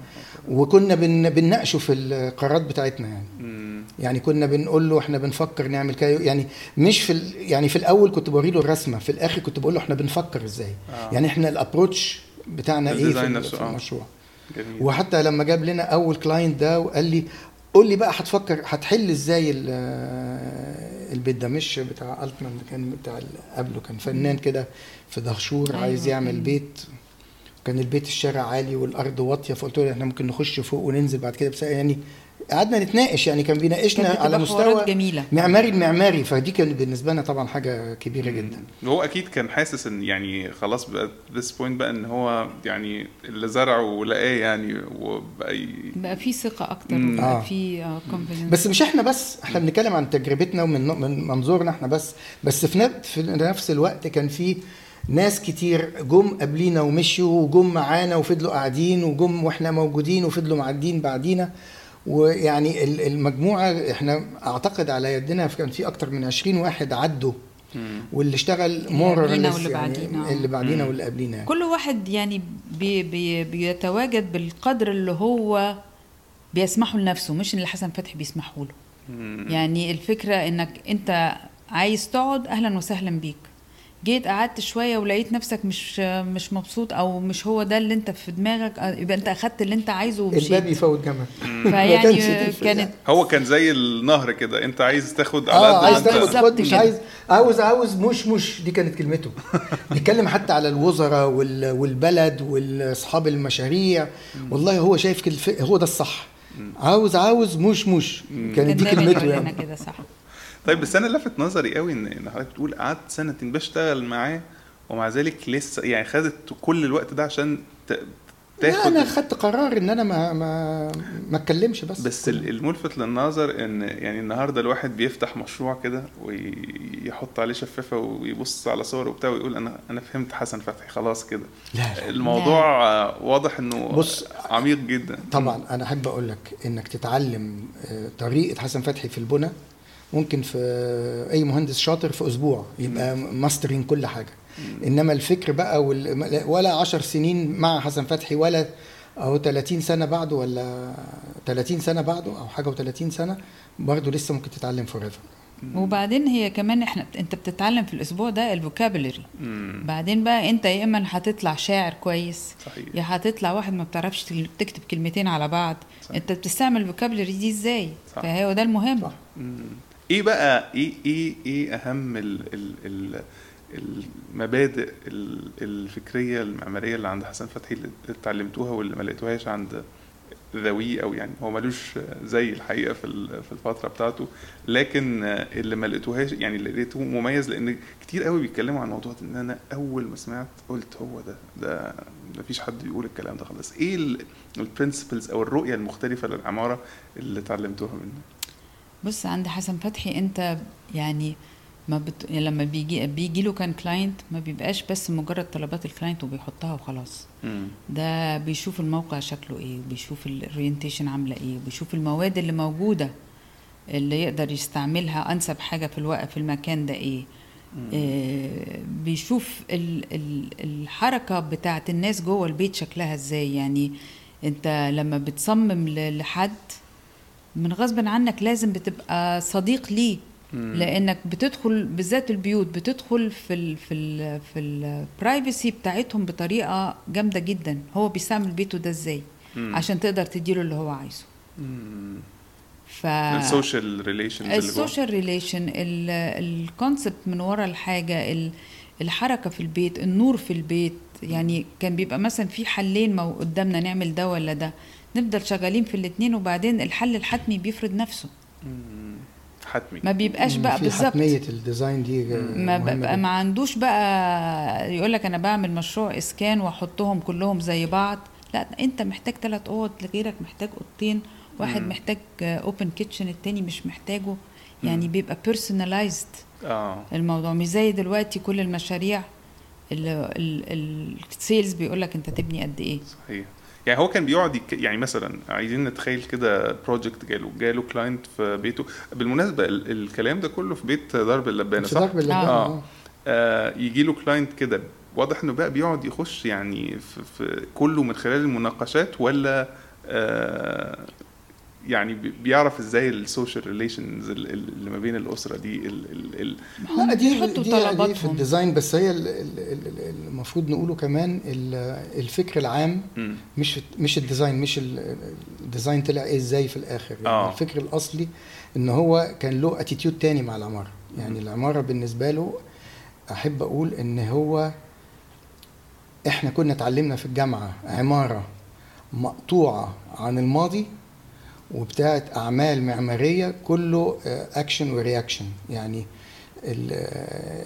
وكنا بن بنناقشه في القرارات بتاعتنا يعني مم. يعني كنا بنقول له إحنا بنفكر نعمل كده يعني مش في ال- يعني في الأول كنت بوري له الرسمة في الآخر كنت بقول له إحنا بنفكر إزاي آه. يعني إحنا ال approach بتاعنا إيه في, ال design ال- نفسه، في آه. المشروع جميل وحتى لما جاب لنا أول client ده وقال لي قول لي بقى هتفكر هتحل إزاي ال- البيت ده مش بتاع التمان كان بتاع قبله كان فنان كده في دهشور أيوة. عايز يعمل مم. بيت كان البيت الشارع عالي والأرض واطية فقلت له إحنا ممكن نخش فوق وننزل بعد كده بس يعني قعدنا نتناقش يعني كان بيناقشنا كانت على مستوى جميلة معماري المعماري فدي كانت بالنسبة لنا طبعا حاجة كبيرة جدا هو أكيد كان حاسس إن يعني خلاص بقى this point بقى إن هو يعني اللي زرعه ولقاه يعني وبقى ي... بقى في ثقة أكتر مم. وبقى آه. في confidence. بس مش إحنا بس إحنا بنتكلم عن تجربتنا ومن من منظورنا إحنا بس بس في في نفس الوقت كان في ناس كتير جم قبلينا ومشيوا وجم معانا وفضلوا قاعدين وجم وإحنا موجودين وفضلوا معدين بعدينا ويعني ال- المجموعة إحنا أعتقد على يدنا كان في أكتر من 20 واحد عدوا. واللي اشتغل اللي مور قبلينا واللي بعدينا. اللي بعدينا. واللي قبلينا يعني. كل واحد يعني بي بي بيتواجد بالقدر اللي هو بيسمحه لنفسه مش اللي حسن فتحي بيسمحه له. يعني الفكرة إنك أنت عايز تقعد أهلا وسهلا بيك جيت قعدت شوية ولقيت نفسك مش مش مبسوط أو مش هو ده اللي أنت في دماغك آه، يبقى أنت أخدت اللي أنت عايزه الباب ومشيت يفوت جمل ما فيعني كانت هو كان زي النهر كده أنت عايز تاخد على آه قد عايز تاخد خد مش. عايز عاوز عاوز مش مش دي كانت كلمته. بيتكلم حتى على الوزراء وال- والبلد واصحاب المشاريع. والله هو شايف هو ده الصح. عاوز عاوز مش مش كانت كان دي كلمته يعني. كده صح. طيب بس أنا لفت نظري قوي ان إن حضرتك بتقول قعدت سنتين بشتغل معاه ومع ذلك لسه يعني خدت كل الوقت ده عشان ت- لا تاخد أنا خدت قرار إن أنا ما ما ما أتكلمش بس. بس ال- الملفت للنظر إن يعني النهارده الواحد بيفتح مشروع كده ويحط عليه شفافة ويبص على صور وبتاع ويقول أنا أنا فهمت حسن فتحي خلاص كده. لا لا. الموضوع آه، واضح إنه بص، عميق جدا. طبعا أنا احب أقول لك إنك تتعلم آه، طريقة حسن فتحي في البنى ممكن في أي مهندس شاطر في أسبوع يبقى ماسترين كل حاجة إنما الفكر بقى وال... ولا عشر سنين مع حسن فتحي ولا أو 30 سنة بعده ولا 30 سنة بعده أو حاجة و30 سنة برضه لسه ممكن تتعلم forever وبعدين هي كمان إحنا أنت بتتعلم في الأسبوع ده ال vocabulary مم. بعدين بقى أنت يا إما هتطلع شاعر كويس صحيح يا هتطلع واحد ما بتعرفش تكتب كلمتين على بعض صح. أنت بتستعمل الفوكابولري دي إزاي صح. فهو ده المهم صح. مم. إيه بقى؟ إيه إيه إيه أهم ال ال ال المبادئ ال- الفكرية المعمارية اللي عند حسن فتحي اللي اتعلمتوها واللي ما لقيتوهاش عند ذوي أو يعني هو ملوش زي الحقيقة في في الفترة بتاعته لكن اللي ما لقيتوهاش يعني اللي لقيته مميز لأن كتير قوي بيتكلموا عن موضوع إن أنا أول ما سمعت قلت هو ده ده مفيش حد يقول الكلام ده خلاص إيه ال principles أو الرؤية المختلفة للعمارة اللي اتعلمتوها منه؟ بص عند حسن فتحي انت يعني ما بت... يعني لما بيجي بيجي له كان client ما بيبقاش بس مجرد طلبات ال client وبيحطها وخلاص. مم. ده بيشوف الموقع شكله إيه وبيشوف ال orientation عاملة إيه وبيشوف المواد اللي موجودة اللي يقدر يستعملها أنسب حاجة في الوقت في المكان ده إيه. آه بيشوف ال ال الحركة بتاعت الناس جوه البيت شكلها إزاي. يعني انت لما بتصمم لحد من غصب عنك لازم بتبقى صديق ليه. لأنك بتدخل بالذات البيوت بتدخل في ال في ال في البرايفسي بتاعتهم بطريقة جامدة جدا. هو بيستعمل بيته ده إزاي. عشان تقدر تديله اللي هو عايزه. ف ال social جوه. ال social relation ال concept من ورا الحاجة ال- الحركة في البيت النور في البيت. يعني كان بيبقى مثلا في حلين مو قدامنا نعمل ده ولا ده. نفضل شغالين في الاتنين وبعدين الحل الحتمي بيفرض نفسه. مم. حتمي. ما بيبقاش بقى في بالظبط. حتمية ال design دي ما بقى. ما عندوش بقى يقول لك أنا بعمل مشروع إسكان وأحطهم كلهم زي بعض. لا أنت محتاج ثلاث أوض غيرك محتاج أوضتين واحد مم. محتاج open kitchen التاني مش محتاجه. يعني بيبقى personalized آه. الموضوع. مش زي دلوقتي كل المشاريع ال sales بيقول لك أنت تبني قد إيه. صحيح. يعني هو كان بيقعد يك... يعني مثلا عايزين نتخيل كده project جاله جاله client في بيته بالمناسبة ال... الكلام ده كله في بيت درب اللبانة صح؟ درب اللبانة آه. آه آه يجي له client كده واضح إنه بقى بيقعد يخش يعني في, في كله من خلال المناقشات ولا آه يعني بي- بيعرف إزاي ال social relations اللي ما بين الأسرة دي ال ال ال لا دي دي, دي في ال design بس هي ال- ال- ال- ال- المفروض نقوله كمان ال- الفكر العام مم. مش مش ال design مش ال- ال design طلع إيه إزاي في الآخر يعني آه. الفكر الأصلي إن هو كان له attitude تاني مع العمارة يعني العمارة بالنسبة له أحب أقول إن هو إحنا كنا اتعلمنا في الجامعة عمارة مقطوعة عن الماضي وبتاعت أعمال معمارية كله action و reaction يعني آه،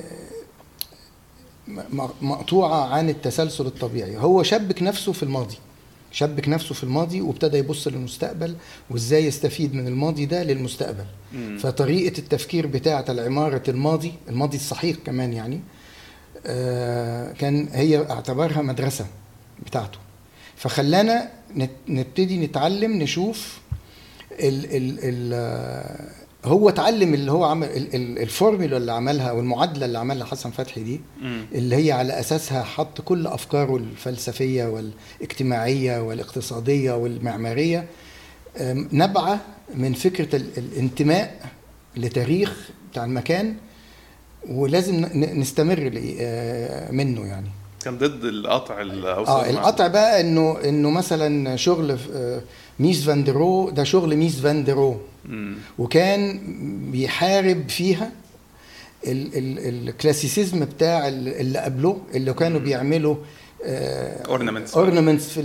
مقطوعة عن التسلسل الطبيعي. هو شبك نفسه في الماضي شبك نفسه في الماضي وابتدى يبص للمستقبل وازاي يستفيد من الماضي ده للمستقبل. مم. فطريقة التفكير بتاعه العمارة الماضي الماضي الصحيح كمان يعني آه، كان هي اعتبرها مدرسة بتاعته. فخلانا نبتدي نتعلم نشوف ال ال ال هو اتعلم اللي هو عمل ال- ال- الفورمولا اللي عملها والمعادلة اللي عملها حسن فتحي دي. اللي هي على أساسها حط كل أفكاره الفلسفية والاجتماعية والاقتصادية والمعمارية نبعة من فكرة ال- الانتماء لتاريخ بتاع المكان ولازم نستمر آه، منه يعني كان ضد القطع الاوسط آه القطع بقى انه إنه مثلا شغل آه، ميس فاندرو ده شغل ميس فاندرو مم. وكان بيحارب فيها ال- ال- ال classicism بتاع ال- اللي قبله اللي كانوا بيعملوا Ornaments. اورنمنتس في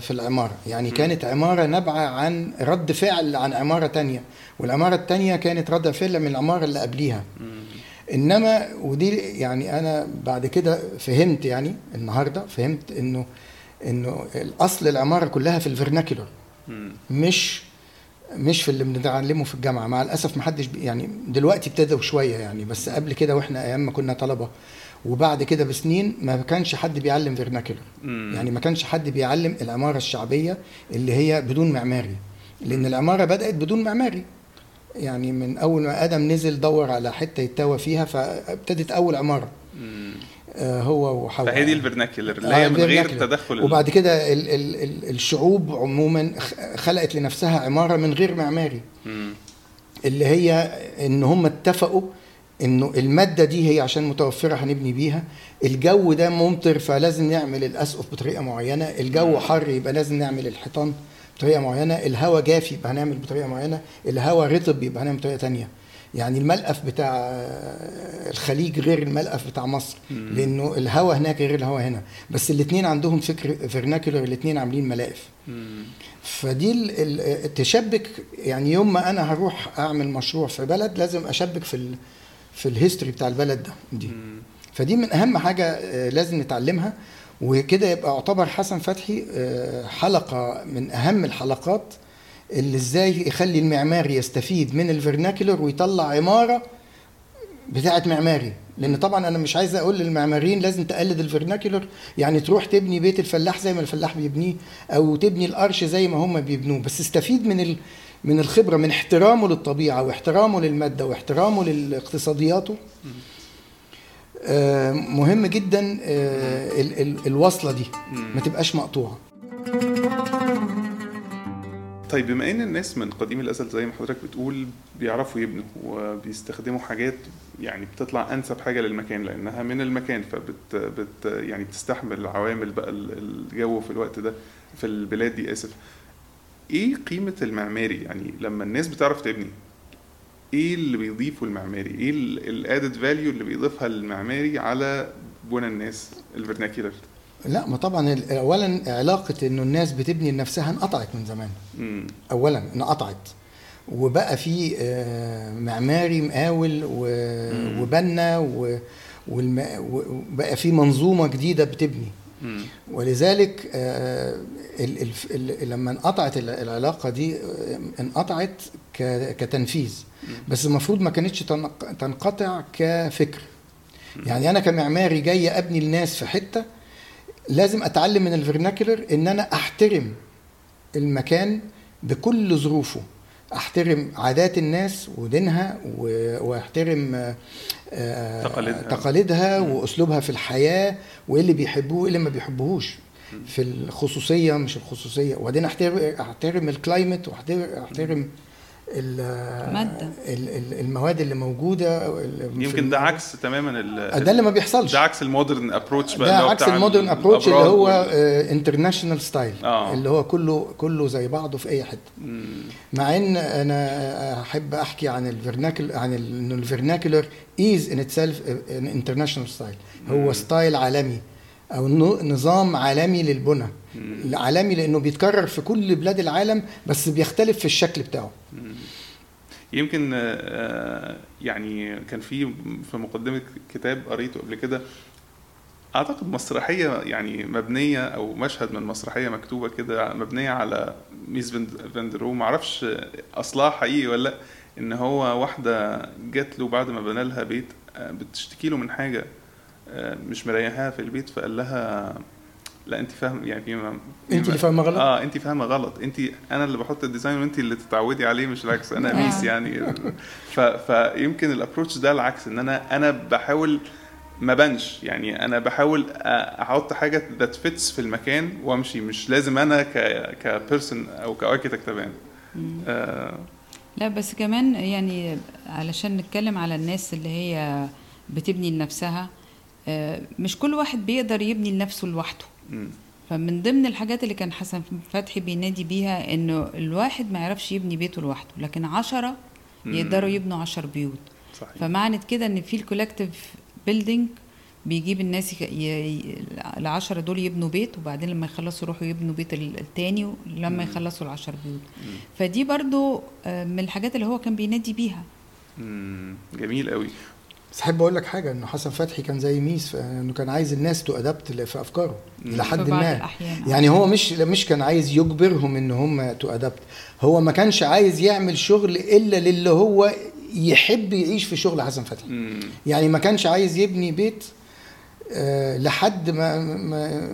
في العمارة. يعني كانت عمارة نابعة عن رد فعل عن عمارة تانية. والعمارة التانية كانت رد فعل من العمارة اللي قبليها. إنما ودي يعني أنا بعد كده فهمت يعني النهارده فهمت إنه إنه الأصل العمارة كلها في الفرناكولر مم. مش مش في اللي بنتعلمه في الجامعة. مع الأسف ما حدش يعني دلوقتي ابتدوا شوية يعني بس قبل كده وإحنا أيام ما كنا طلبة. وبعد كده بسنين ما كانش حد بيعلم فيرناكولر مم. يعني ما كانش حد بيعلم العمارة الشعبية اللي هي بدون معماري. لأن العمارة بدأت بدون معماري. يعني من أول ما آدم نزل دور على حتة يتوى فيها فابتدت أول عمارة. هو وحواء. فهي دي الفرناكلر اللي آه، هي من غير. تدخل وبعد كده ال ال ال الشعوب عموما خلقت لنفسها عمارة من غير معماري. مم. اللي هي إن هم اتفقوا إنه المادة دي هي عشان متوفرة هنبني بيها. الجو ده ممطر فلازم نعمل الأسقف بطريقة معينة. الجو حر يبقى لازم نعمل الحيطان بطريقة معينة. الهواء جاف يبقى هنعمل بطريقة معينة. الهواء رطب يبقى هنعمل بطريقة تانية. يعني الملقف بتاع الخليج غير الملقف بتاع مصر لأنه الهواء هناك غير الهواء هنا. بس الاثنين عندهم فكر فيرناكولر الاثنين عاملين ملائف. فدي تشبك يعني يوم ما أنا هروح أعمل مشروع في بلد لازم أشبك في ال في الهيستوري بتاع البلد ده دي. فدي من أهم حاجة آه، لازم نتعلمها. وكده يبقى يعتبر حسن فتحي آه، حلقة من أهم الحلقات اللي إزاي يخلي المعماري يستفيد من الفرناكولر ويطلع عمارة بتاعت معماري. لأن طبعا أنا مش عايز أقول للمعماريين لازم تقلد الفرناكولر يعني تروح تبني بيت الفلاح زي ما الفلاح بيبنيه أو تبني القرش زي ما هم بيبنوه. بس استفيد من ال من الخبرة من احترامه للطبيعة واحترامه للمادة واحترامه لاقتصادياته آه، مهم جدا آه، ال- ال- الوصلة دي. ما تبقاش مقطوعة. طيب بما إن الناس من قديم الأزل زي ما حضرتك بتقول بيعرفوا يبنوا وبيستخدموا حاجات يعني بتطلع أنسب حاجة للمكان لأنها من المكان فبت بت يعني بتستحمل عوامل بقى ال- الجو في الوقت ده في البلاد دي آسف. إيه قيمة المعماري؟ يعني لما الناس بتعرف تبني إيه اللي بيضيفه المعماري؟ إيه الادد فاليو اللي بيضيفها المعماري على بنى الناس الفرناكيولر لا ما طبعا اولا علاقة إنه الناس بتبني لنفسها انقطعت من زمان. امم اولا انقطعت. وبقى في آه، معماري مقاول مم. وبنا وبقى في منظومة جديدة بتبني. ولذلك آه، لما انقطعت ال- العلاقة دي آه، انقطعت كتنفيذ. بس المفروض ما كانتش تنق- تنقطع كفكر. يعني أنا كمعماري جاي أبني الناس في حتة لازم أتعلم من الفرناكولر إن أنا أحترم المكان بكل ظروفه. أحترم عادات الناس ودينها وأحترم آه، آه، تقاليدها. تقاليدها وأسلوبها في الحياة وإيه اللي بيحبوه وإيه اللي ما بيحبوهوش. في الخصوصية مش الخصوصية. وبعدين احترم أحترم ال climate واحترم احترم ال- مادة. ال- ال- المواد اللي موجودة يمكن ده عكس تماما ال- ده اللي ما بيحصلش ده عكس ال modern approach بقى ده اللي هو عكس ال modern approach اللي هو international style آه. اللي هو كله كله زي بعضه في أي حتة. مع إن أنا أحب أحكي عن ال vernacul- عن انه ال vernacular is in itself an international style هو style عالمي أو نظام عالمي للبنى. عالمي لأنه بيتكرر في كل بلاد العالم بس بيختلف في الشكل بتاعه. يمكن آه، يعني كان في في مقدمة كتاب قريته قبل كده. أعتقد مسرحية يعني مبنية أو مشهد من مسرحية مكتوبة كده مبنية على ميس فاند- فان دير رو معرفش أصلها حقيقي ولا لأ إن هو واحدة جات له بعد ما بنى لها بيت. آه، بتشتكي له من حاجة. آه، مش مريحاها في البيت فقال لها لا انت فاهم يعني في انت اللي فاهمة غلط؟ آه انت فاهمة غلط. انت أنا اللي بحط ال design وانت اللي تتعودي عليه مش العكس أنا آه. ميس يعني. ف... فيمكن ال approach ده العكس إن أنا أنا بحاول ما بنش يعني أنا بحاول أحط حاجة that fits في المكان وأمشي مش لازم أنا ك ك person أو ك architect أبان. آه. لا بس كمان يعني علشان نتكلم على الناس اللي هي بتبني لنفسها آه، مش كل واحد بيقدر يبني لنفسه لوحده. فمن ضمن الحاجات اللي كان حسن فتحي بينادي بيها إنه الواحد ما يعرفش يبني بيته لوحده لكن عشرة. يقدروا يبنوا عشر بيوت صحيح فمعنى كده إن في ال collective building بيجيب الناس ي... ي... العشرة دول يبنوا بيت وبعدين لما يخلصوا يروحوا يبنوا بيت ال- التاني لما يخلصوا العشر بيوت مم. فدي برضو آه، من الحاجات اللي هو كان بينادي بيها مم. جميل قوي بس أحب أقول لك حاجة إنه حسن فتحي كان زي ميس في إنه كان عايز الناس to adapt في أفكاره. إلى حد ما. يعني هو مش مش كان عايز يجبرهم إن هم to adapt هو ما كانش عايز يعمل شغل إلا للي هو يحب يعيش في شغل حسن فتحي مم. يعني ما كانش عايز يبني بيت آه، لحد ما, ما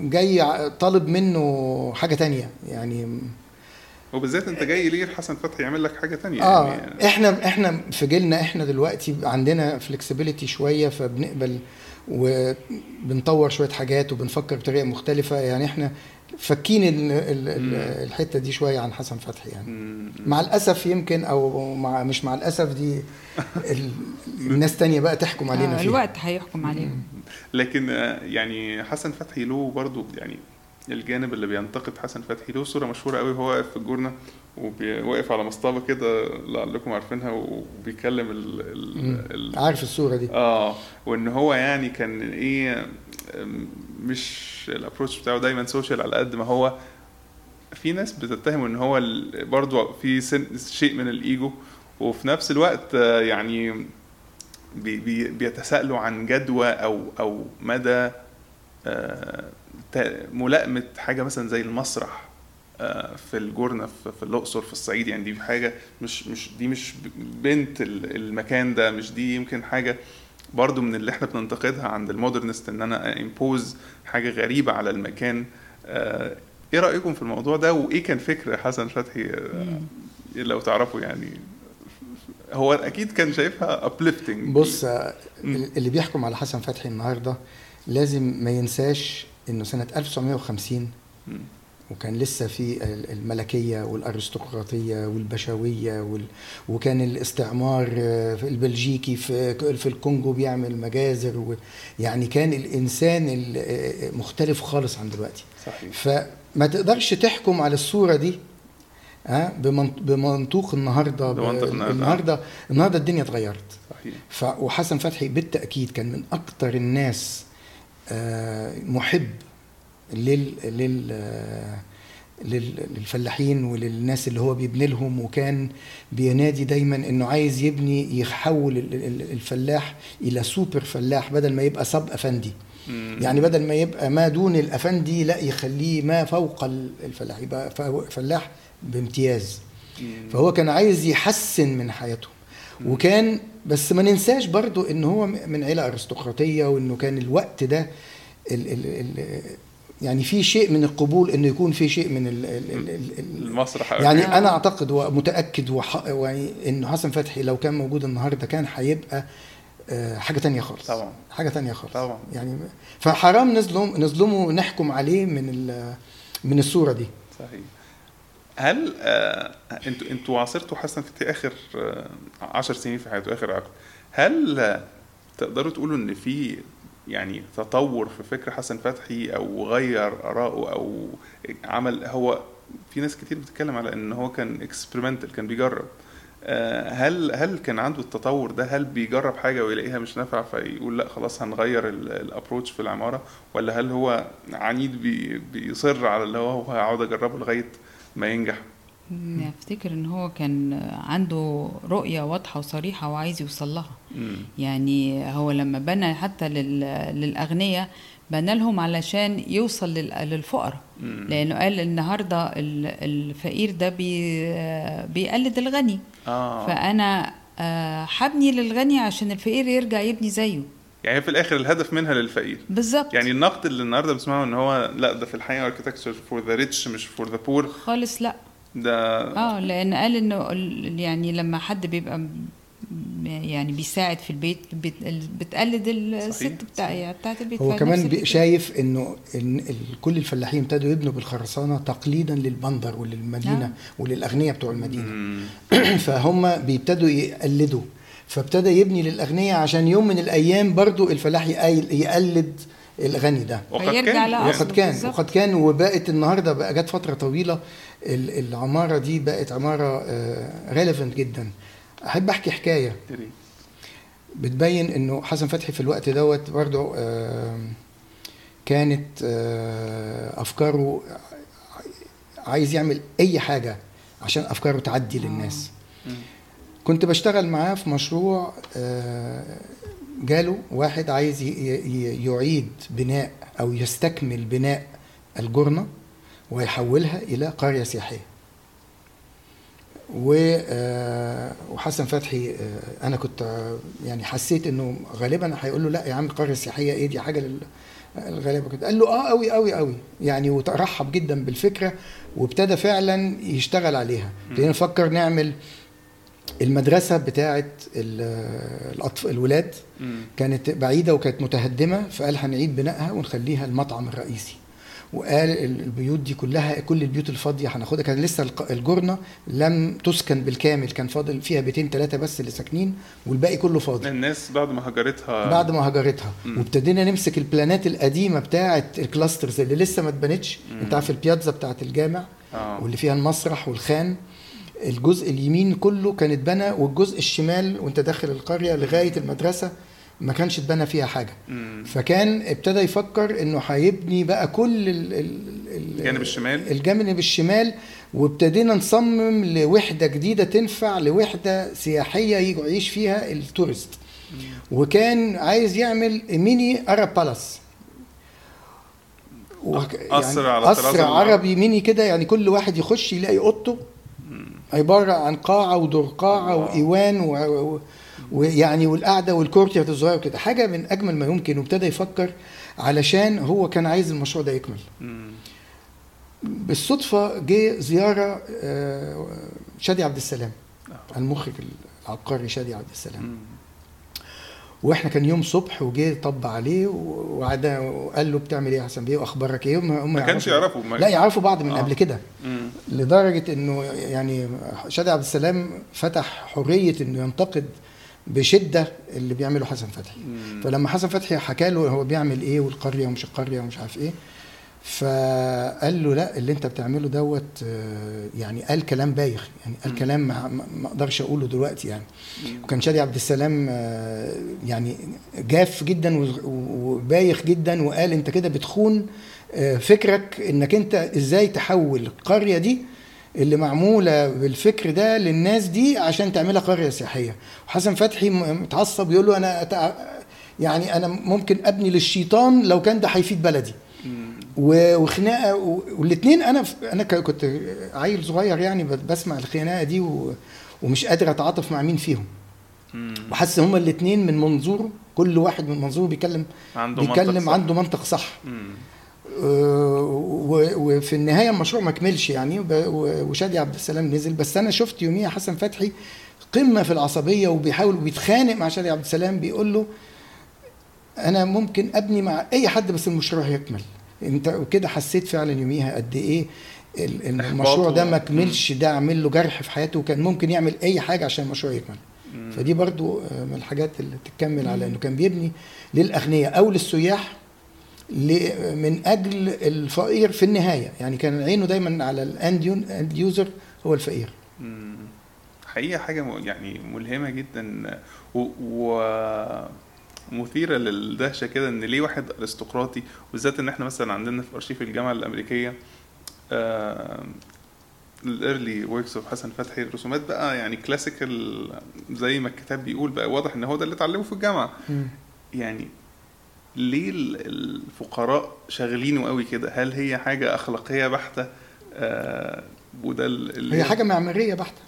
جاي طالب منه حاجة تانية يعني وبالذات انت جاي ليه حسن فتحي يعمل لك حاجة تانية آه يعني؟ إحنا إحنا في جيلنا إحنا دلوقتي عندنا فلكسبيليتي شوية فبنقبل وبنطور شوية حاجات وبنفكر بطريقة مختلفة. يعني إحنا فاكين ال- ال- ال- مم. الحتة دي شوية عن حسن فتحي يعني. مم. مع الأسف يمكن أو مع مش مع الأسف دي ال- الناس تانية بقى تحكم علينا آه، فيها. الوقت هيحكم عليهم لكن آه، يعني حسن فتحي له برضو يعني الجانب اللي بينتقد حسن فتحي. له صورة مشهورة قوي هو واقف في الجورنة وواقف على مصطبة كده لعلكم عارفينها وبيكلم ال. ال عارف الصورة دي. آه وإن هو يعني كان إيه مش ال approach بتاعه دايما social على قد ما هو في ناس بتتهم إن هو برضو في sense شيء من الإيجو. وفي نفس الوقت آه، يعني بي بي بيتساءلوا عن جدوى أو أو مدى آه، ملائمة حاجة مثلا زي المسرح آه، في الجرنة في الأقصر في الصعيد يعني دي حاجة مش مش دي مش بنت ال- المكان ده مش دي يمكن حاجة. برضو من اللي إحنا بننتقدها عند ال modernist إن أنا impose حاجة غريبة على المكان. آه، إيه رأيكم في الموضوع ده؟ وإيه كان فكر حسن فتحي؟ آه، لو تعرفوا يعني. هو أكيد كان شايفها uplifting. بص. اللي بيحكم على حسن فتحي النهارده لازم ما ينساش إنه سنة 1950 مم. وكان لسه في ال- الملكية والأرستقراطية والبشوية وال... وكان الاستعمار آه، البلجيكي في في الكونغو بيعمل مجازر و... يعني كان الإنسان ال- آه، مختلف خالص عن دلوقتي صحيح فما تقدرش تحكم على الصورة دي ها بمن- بمنطوق النهارده بمنطق النهاردة. النهارده النهارده الدنيا اتغيرت صحيح ف... وحسن فتحي بالتأكيد كان من أكتر الناس آه، محب لل لل آه، لل- للفلاحين وللناس اللي هو بيبني لهم. وكان بينادي دايما إنه عايز يبني يحول ال- ال- الفلاح إلى سوبر فلاح بدل ما يبقى سب أفندي. يعني بدل ما يبقى ما دون الأفندي لا يخليه ما فوق ال- الفلاح يبقى فلاح بامتياز. فهو كان عايز يحسن من حياتهم. وكان بس ما ننساش برضو إن هو من عيلة أرستقراطية وإنه كان الوقت ده ال ال ال يعني في شيء من القبول إنه يكون في شيء من ال ال ال ال ال المسرح يعني. أنا أعتقد ومتأكد وح- يعني انه حسن فتحي لو كان موجود النهارده كان هيبقى آه، حاجة تانية خالص طبعا. حاجة تانية خالص طبعا. يعني فحرام نظلم نظلمه ونحكم عليه من من الصورة دي صحيح هل آه أنتوا أنتوا عاصرتوا حسن فتحي آخر آه عشر سنين في حياته آخر عقد. هل آه تقدروا تقولوا إن في يعني تطور في فكر حسن فتحي أو غير آراءه أو عمل؟ هو في ناس كتير بتتكلم على إن هو كان experimental كان بيجرب. آه، هل هل كان عنده التطور ده؟ هل بيجرب حاجة ويلاقيها مش نافعة فيقول لأ خلاص هنغير ال approach في العمارة؟ ولا هل هو عنيد بي بيصر على اللي هو هقعد أجربه لغاية ما ينجح. أفتكر إن هو كان عنده رؤية واضحة وصريحة وعايز يوصل لها. مم. يعني هو لما بنى حتى لل- للاغنياء بنى لهم علشان يوصل لل- للفقراء. لأنه قال النهارده ال- الفقير ده بي بيقلد الغني. آه. فأنا آه، هبني للغني عشان الفقير يرجع يبني زيه. يعني في الآخر الهدف منها للفقير بالظبط يعني النقد اللي النهارده بسمعه إن هو لأ ده في الحقيقة architecture for the rich مش for the poor خالص لأ ده آه لأن قال إنه ال- يعني لما حد بيبقى يعني بيساعد في البيت بت- ال- بتقلد الست بتاع صحيح. بتاعت البيت هو كمان. شايف إنه إن ال- كل الفلاحين ابتدوا يبنوا بالخرسانة تقليدا للبندر وللمدينة آه. وللأغنياء بتوع المدينة. فهم بيبتدوا يقلدوا فابتدى يبني للاغنياء عشان يوم من الأيام برضو الفلاح يقل- يقلد الغني ده وقد كان. وقد كان. وقد كان وبقت النهارده بقى جت فترة طويلة ال- العمارة دي بقت عمارة ريليفنت جدا أحب أحكي حكاية. بتبين إنه حسن فتحي في الوقت دوت برضه آم، كانت آه، أفكاره عايز يعمل أي حاجة عشان أفكاره تعدي للناس. كنت بشتغل معاه في مشروع آه، جاله واحد عايز يعيد بناء أو يستكمل بناء الجرنه ويحولها إلى قرية سياحية. و- آه، وحسن فتحي آه، أنا كنت يعني حسيت إنه غالبا هيقول له لا يا عم قرية سياحية إيه دي حاجة الغلابه كده. قال له آه قوي قوي قوي يعني وترحب جدا بالفكرة وابتدى فعلا يشتغل عليها. ابتدينا نفكر نعمل المدرسة بتاعه الاطفال الولاد. كانت بعيدة وكانت متهدمة فقال هنعيد بنائها ونخليها المطعم الرئيسي. وقال ال- البيوت دي كلها كل البيوت الفاضية هناخدها. كان لسه الجرنه لم تسكن بالكامل كان فاضل فيها بيتين ثلاثة بس اللي ساكنين والباقي كله فاضي. الناس بعد ما هجرتها. بعد ما هجرتها. وابتدينا نمسك ال plan ات القديمة بتاعه ال clusters اللي لسه ما اتبنتش. انت عارف ال piazza بتاعه الجامع آه. واللي فيها المسرح والخان. الجزء اليمين كله كان اتبنى والجزء الشمال وانت داخل القرية لغاية المدرسة ما كانش اتبنى فيها حاجة. مم. فكان ابتدى يفكر انه هيبني بقى كل ال ال ال الجانب الشمال؟ الجانب الشمال وابتدينا نصمم لوحدة جديدة تنفع لوحدة سياحية يعيش فيها ال tourist. وكان عايز يعمل mini Arab palace وك- قصر على قصر عربي ميني كده يعني كل واحد يخش يلاقي أوضته. عبارة عن قاعة ودور قاعة واو. وإيوان و... و... ويعني والقعدة والكورتيات الصغيره كده حاجة من أجمل ما يمكن وابتدى يفكر علشان هو كان عايز المشروع ده يكمل. بالصدفة جه زيارة آه، شادي عبد السلام آه. المخرج العبقري شادي عبد السلام مم. وإحنا كان يوم صبح وجه طب عليه وقعد وقال له بتعمل إيه يا حسن بيه واخبارك إيه هم ما كانش يعرفوا ما- لا يعرفوا بعض من آه. قبل كده. لدرجة إنه يعني شادي عبد السلام فتح حرية إنه ينتقد بشدة اللي بيعمله حسن فتحي مم. فلما حسن فتحي حكى له هو بيعمل إيه والقرية ومش القرية ومش عارف إيه فقال له لا اللي انت بتعمله دوت آه، يعني قال كلام بايخ يعني قال. كلام ما أقدرش اقوله دلوقتي يعني. وكان شادي عبد السلام آه، يعني جاف جدا وبايخ جدا وقال انت كده بتخون آه، فكرك انك انت إزاي تحول القرية دي اللي معمولة بالفكر ده للناس دي عشان تعملها قرية سياحية وحسن فتحي متعصب يقول له أنا يعني أنا ممكن أبني للشيطان لو كان ده هيفيد بلدي وخناقة والاثنين أنا أنا كنت عيل صغير يعني بسمع الخناقة دي ومش قادر أتعاطف مع مين فيهم. وحاسس هما الاثنين من منظوره كل واحد من منظوره بيتكلم عنده منطق بيتكلم صح. عنده منطق صح. وفي النهاية المشروع ما كملش يعني وشادي عبد السلام نزل. بس أنا شفت يوميها حسن فتحي قمة في العصبية وبيحاول وبيتخانق مع شادي عبد السلام بيقول له أنا ممكن أبني مع أي حد بس المشروع يكمل. انت وكده حسيت فعلا يوميها قد إيه ال- ال- المشروع ده ما كملش ده عامل له جرح في حياته وكان ممكن يعمل أي حاجة عشان المشروع يكمل. فدي برضو آه، من الحاجات اللي تكمل على إنه كان بيبني للأغنياء أو للسياح من أجل الفقير في النهاية. يعني كان عينه دايما على الاند يوزر هو الفقير. حاجة م- يعني ملهمة جدا و... و... مثيرة للدهشة كده إن ليه واحد أرستقراطي وبالذات إن إحنا مثلا عندنا في أرشيف الجامعة الأمريكية ال early works of حسن فتحي الرسومات بقى يعني classical زي ما الكتاب بيقول بقى واضح إن هو ده اللي اتعلمه في الجامعة. يعني ليه ال- الفقراء شاغلينه قوي كده؟ هل هي حاجة أخلاقية بحتة؟ آه ولا هي حاجة معمارية بحتة.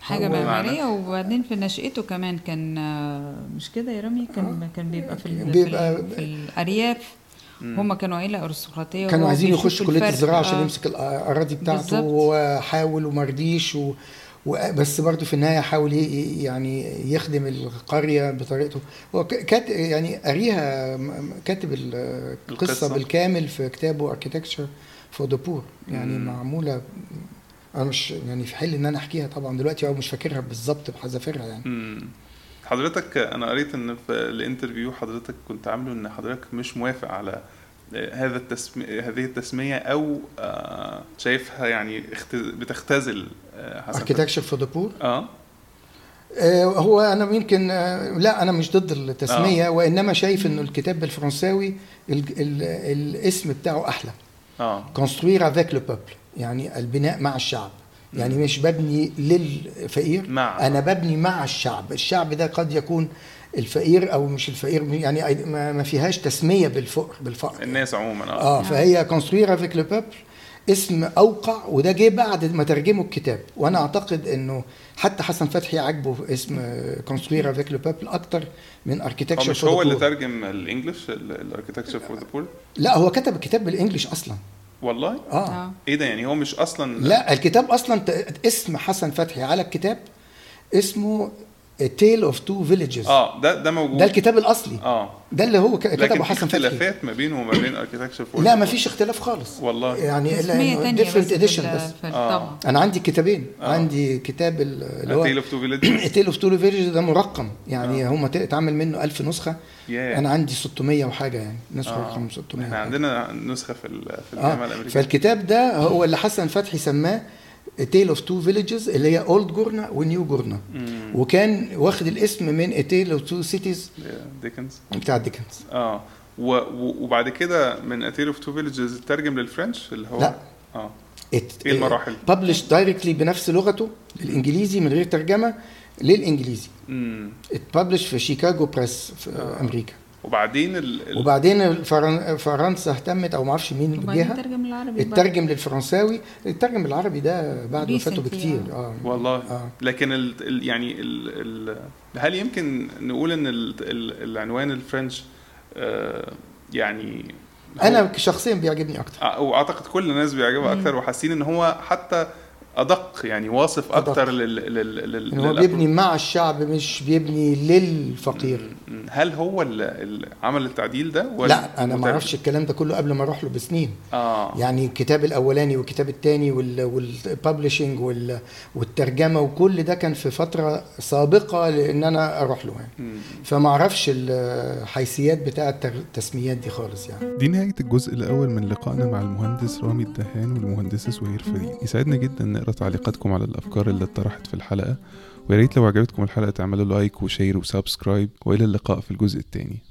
حاجة معمارية وبعدين في نشأته كمان كان آه، مش كده يا رامي كان كان بيبقى في بيبقى- في الأرياف مم. هم كانوا عيلة أرستقراطية كانوا عايزين يخش كلية. الزراعة عشان آه. يمسك الأراضي بتاعته بالظبط. وهو حاول وما رضيش و... و... بس برضه في النهاية حاول ي... يعني يخدم القرية بطريقته هو ك- كات يعني م- كاتب ال- القصة القصة. بالكامل في كتابه اركيتكتشر for the poor يعني مم. معمولة أنا مش يعني في حل إن أنا أحكيها طبعا دلوقتي أو مش فاكرها بالظبط بحذافيرها يعني مم. حضرتك أنا قريت إن في ال interview حضرتك كنت عامله إن حضرتك مش موافق على هذا التسمي... هذه التسمية أو آه، شايفها يعني اخت... بتختزل آه، حسن. Architecture for the Poor آه آه، هو أنا يمكن آه، لا أنا مش ضد التسمية وإنما شايف إنه الكتاب بالفرنساوي ال ال الاسم بتاعه أحلى آه. Construire avec le peuple يعني البناء مع الشعب. يعني مش ببني للفقير مع. أنا ببني مع الشعب. الشعب ده قد يكون الفقير أو مش الفقير يعني ما فيهاش تسمية بالفقر بالفقر. الناس عموما آه. آه فهي Construire avec le peuple اسم أوقع وده جه بعد ما ترجموا الكتاب. وأنا أعتقد إنه حتى حسن فتحي عاجبه اسم Construire avec le peuple أكتر من هو Architecture مش هو اللي ترجم ال English ال Architecture for the Poor لا هو كتب الكتاب بال English أصلا. والله؟ آه. آه. إيه ده يعني هو مش أصلا لا الكتاب أصلا اسم حسن فتحي على الكتاب اسمه Tale of Two Villages آه ده ده موجود. ده الكتاب الأصلي. آه. ده اللي هو كتبه في حسن فتحي. اختلافات ما بينه وما بين Architecture for لا ما فيش اختلاف خالص. والله. يعني بس different edition بس. ال- آه. طبعا أنا عندي كتابين. آه. عندي كتاب ال- اللي Tale هو of Two Village Tale of Two Villages ده مرقم. يعني هم اتعمل منه 1000 نسخة. ياه. أنا عندي 600 وحاجة يعني. نسخة آه. رقم 600 إحنا. عندنا نسخة في ال- في الجامعة آه الأمريكية. فالكتاب ده هو اللي حسن فتحي سماه Tale of Two Villages اللي هي old جورنا و new جورنا. وكان واخد الاسم من Tale of Two Cities ديكنز بتاع ديكنز آه وبعد كده من A Tale of Two Villages ترجم لل French اللي هو لا. آه إيه المراحل؟ publish directly بنفس لغته بالانجليزي من غير ترجمة للإنجليزي امم ات publish في شيكاغو Press في آه. أمريكا وبعدين ال... وبعدين الفرن... فرنسا اهتمت أو ما أعرفش مين وبعدين الجهه ترجم العربي بقى. اترجم للفرنساوي. الترجم بالعربي ده بعد وفاته بكتير. آه. آه. والله. آه. لكن ال... ال... يعني ال... ال... هل يمكن نقول إن ال... ال... العنوان ال French آه يعني هو- أنا شخصيا بيعجبني أكتر. آه، وأعتقد كل الناس بيعجبها. أكتر. وحاسين إن هو حتى أدق يعني واصف. أكتر لل, لل... لل... ان هو بيبني مع الشعب مش بيبني للفقير. هل هو اللي عمل التعديل ده ولا لا أنا ما؟ أعرفش الكلام ده كله قبل ما أروح له بسنين آه يعني الكتاب الأولاني والكتاب الثاني والببلشنج والترجمة وكل ده كان في فترة سابقة لإن أنا أروح له يعني. فما أعرفش الحيثيات بتاعه التسميات دي خالص يعني دي نهاية الجزء الأول من لقائنا مع المهندس رامي الدهان والمهندسة سهير فريد يسعدنا جدا تعليقاتكم على الأفكار اللي اتطرحت في الحلقة. ويا ريت لو عجبتكم الحلقة تعملوا like و share و subscribe وإلى اللقاء في الجزء الثاني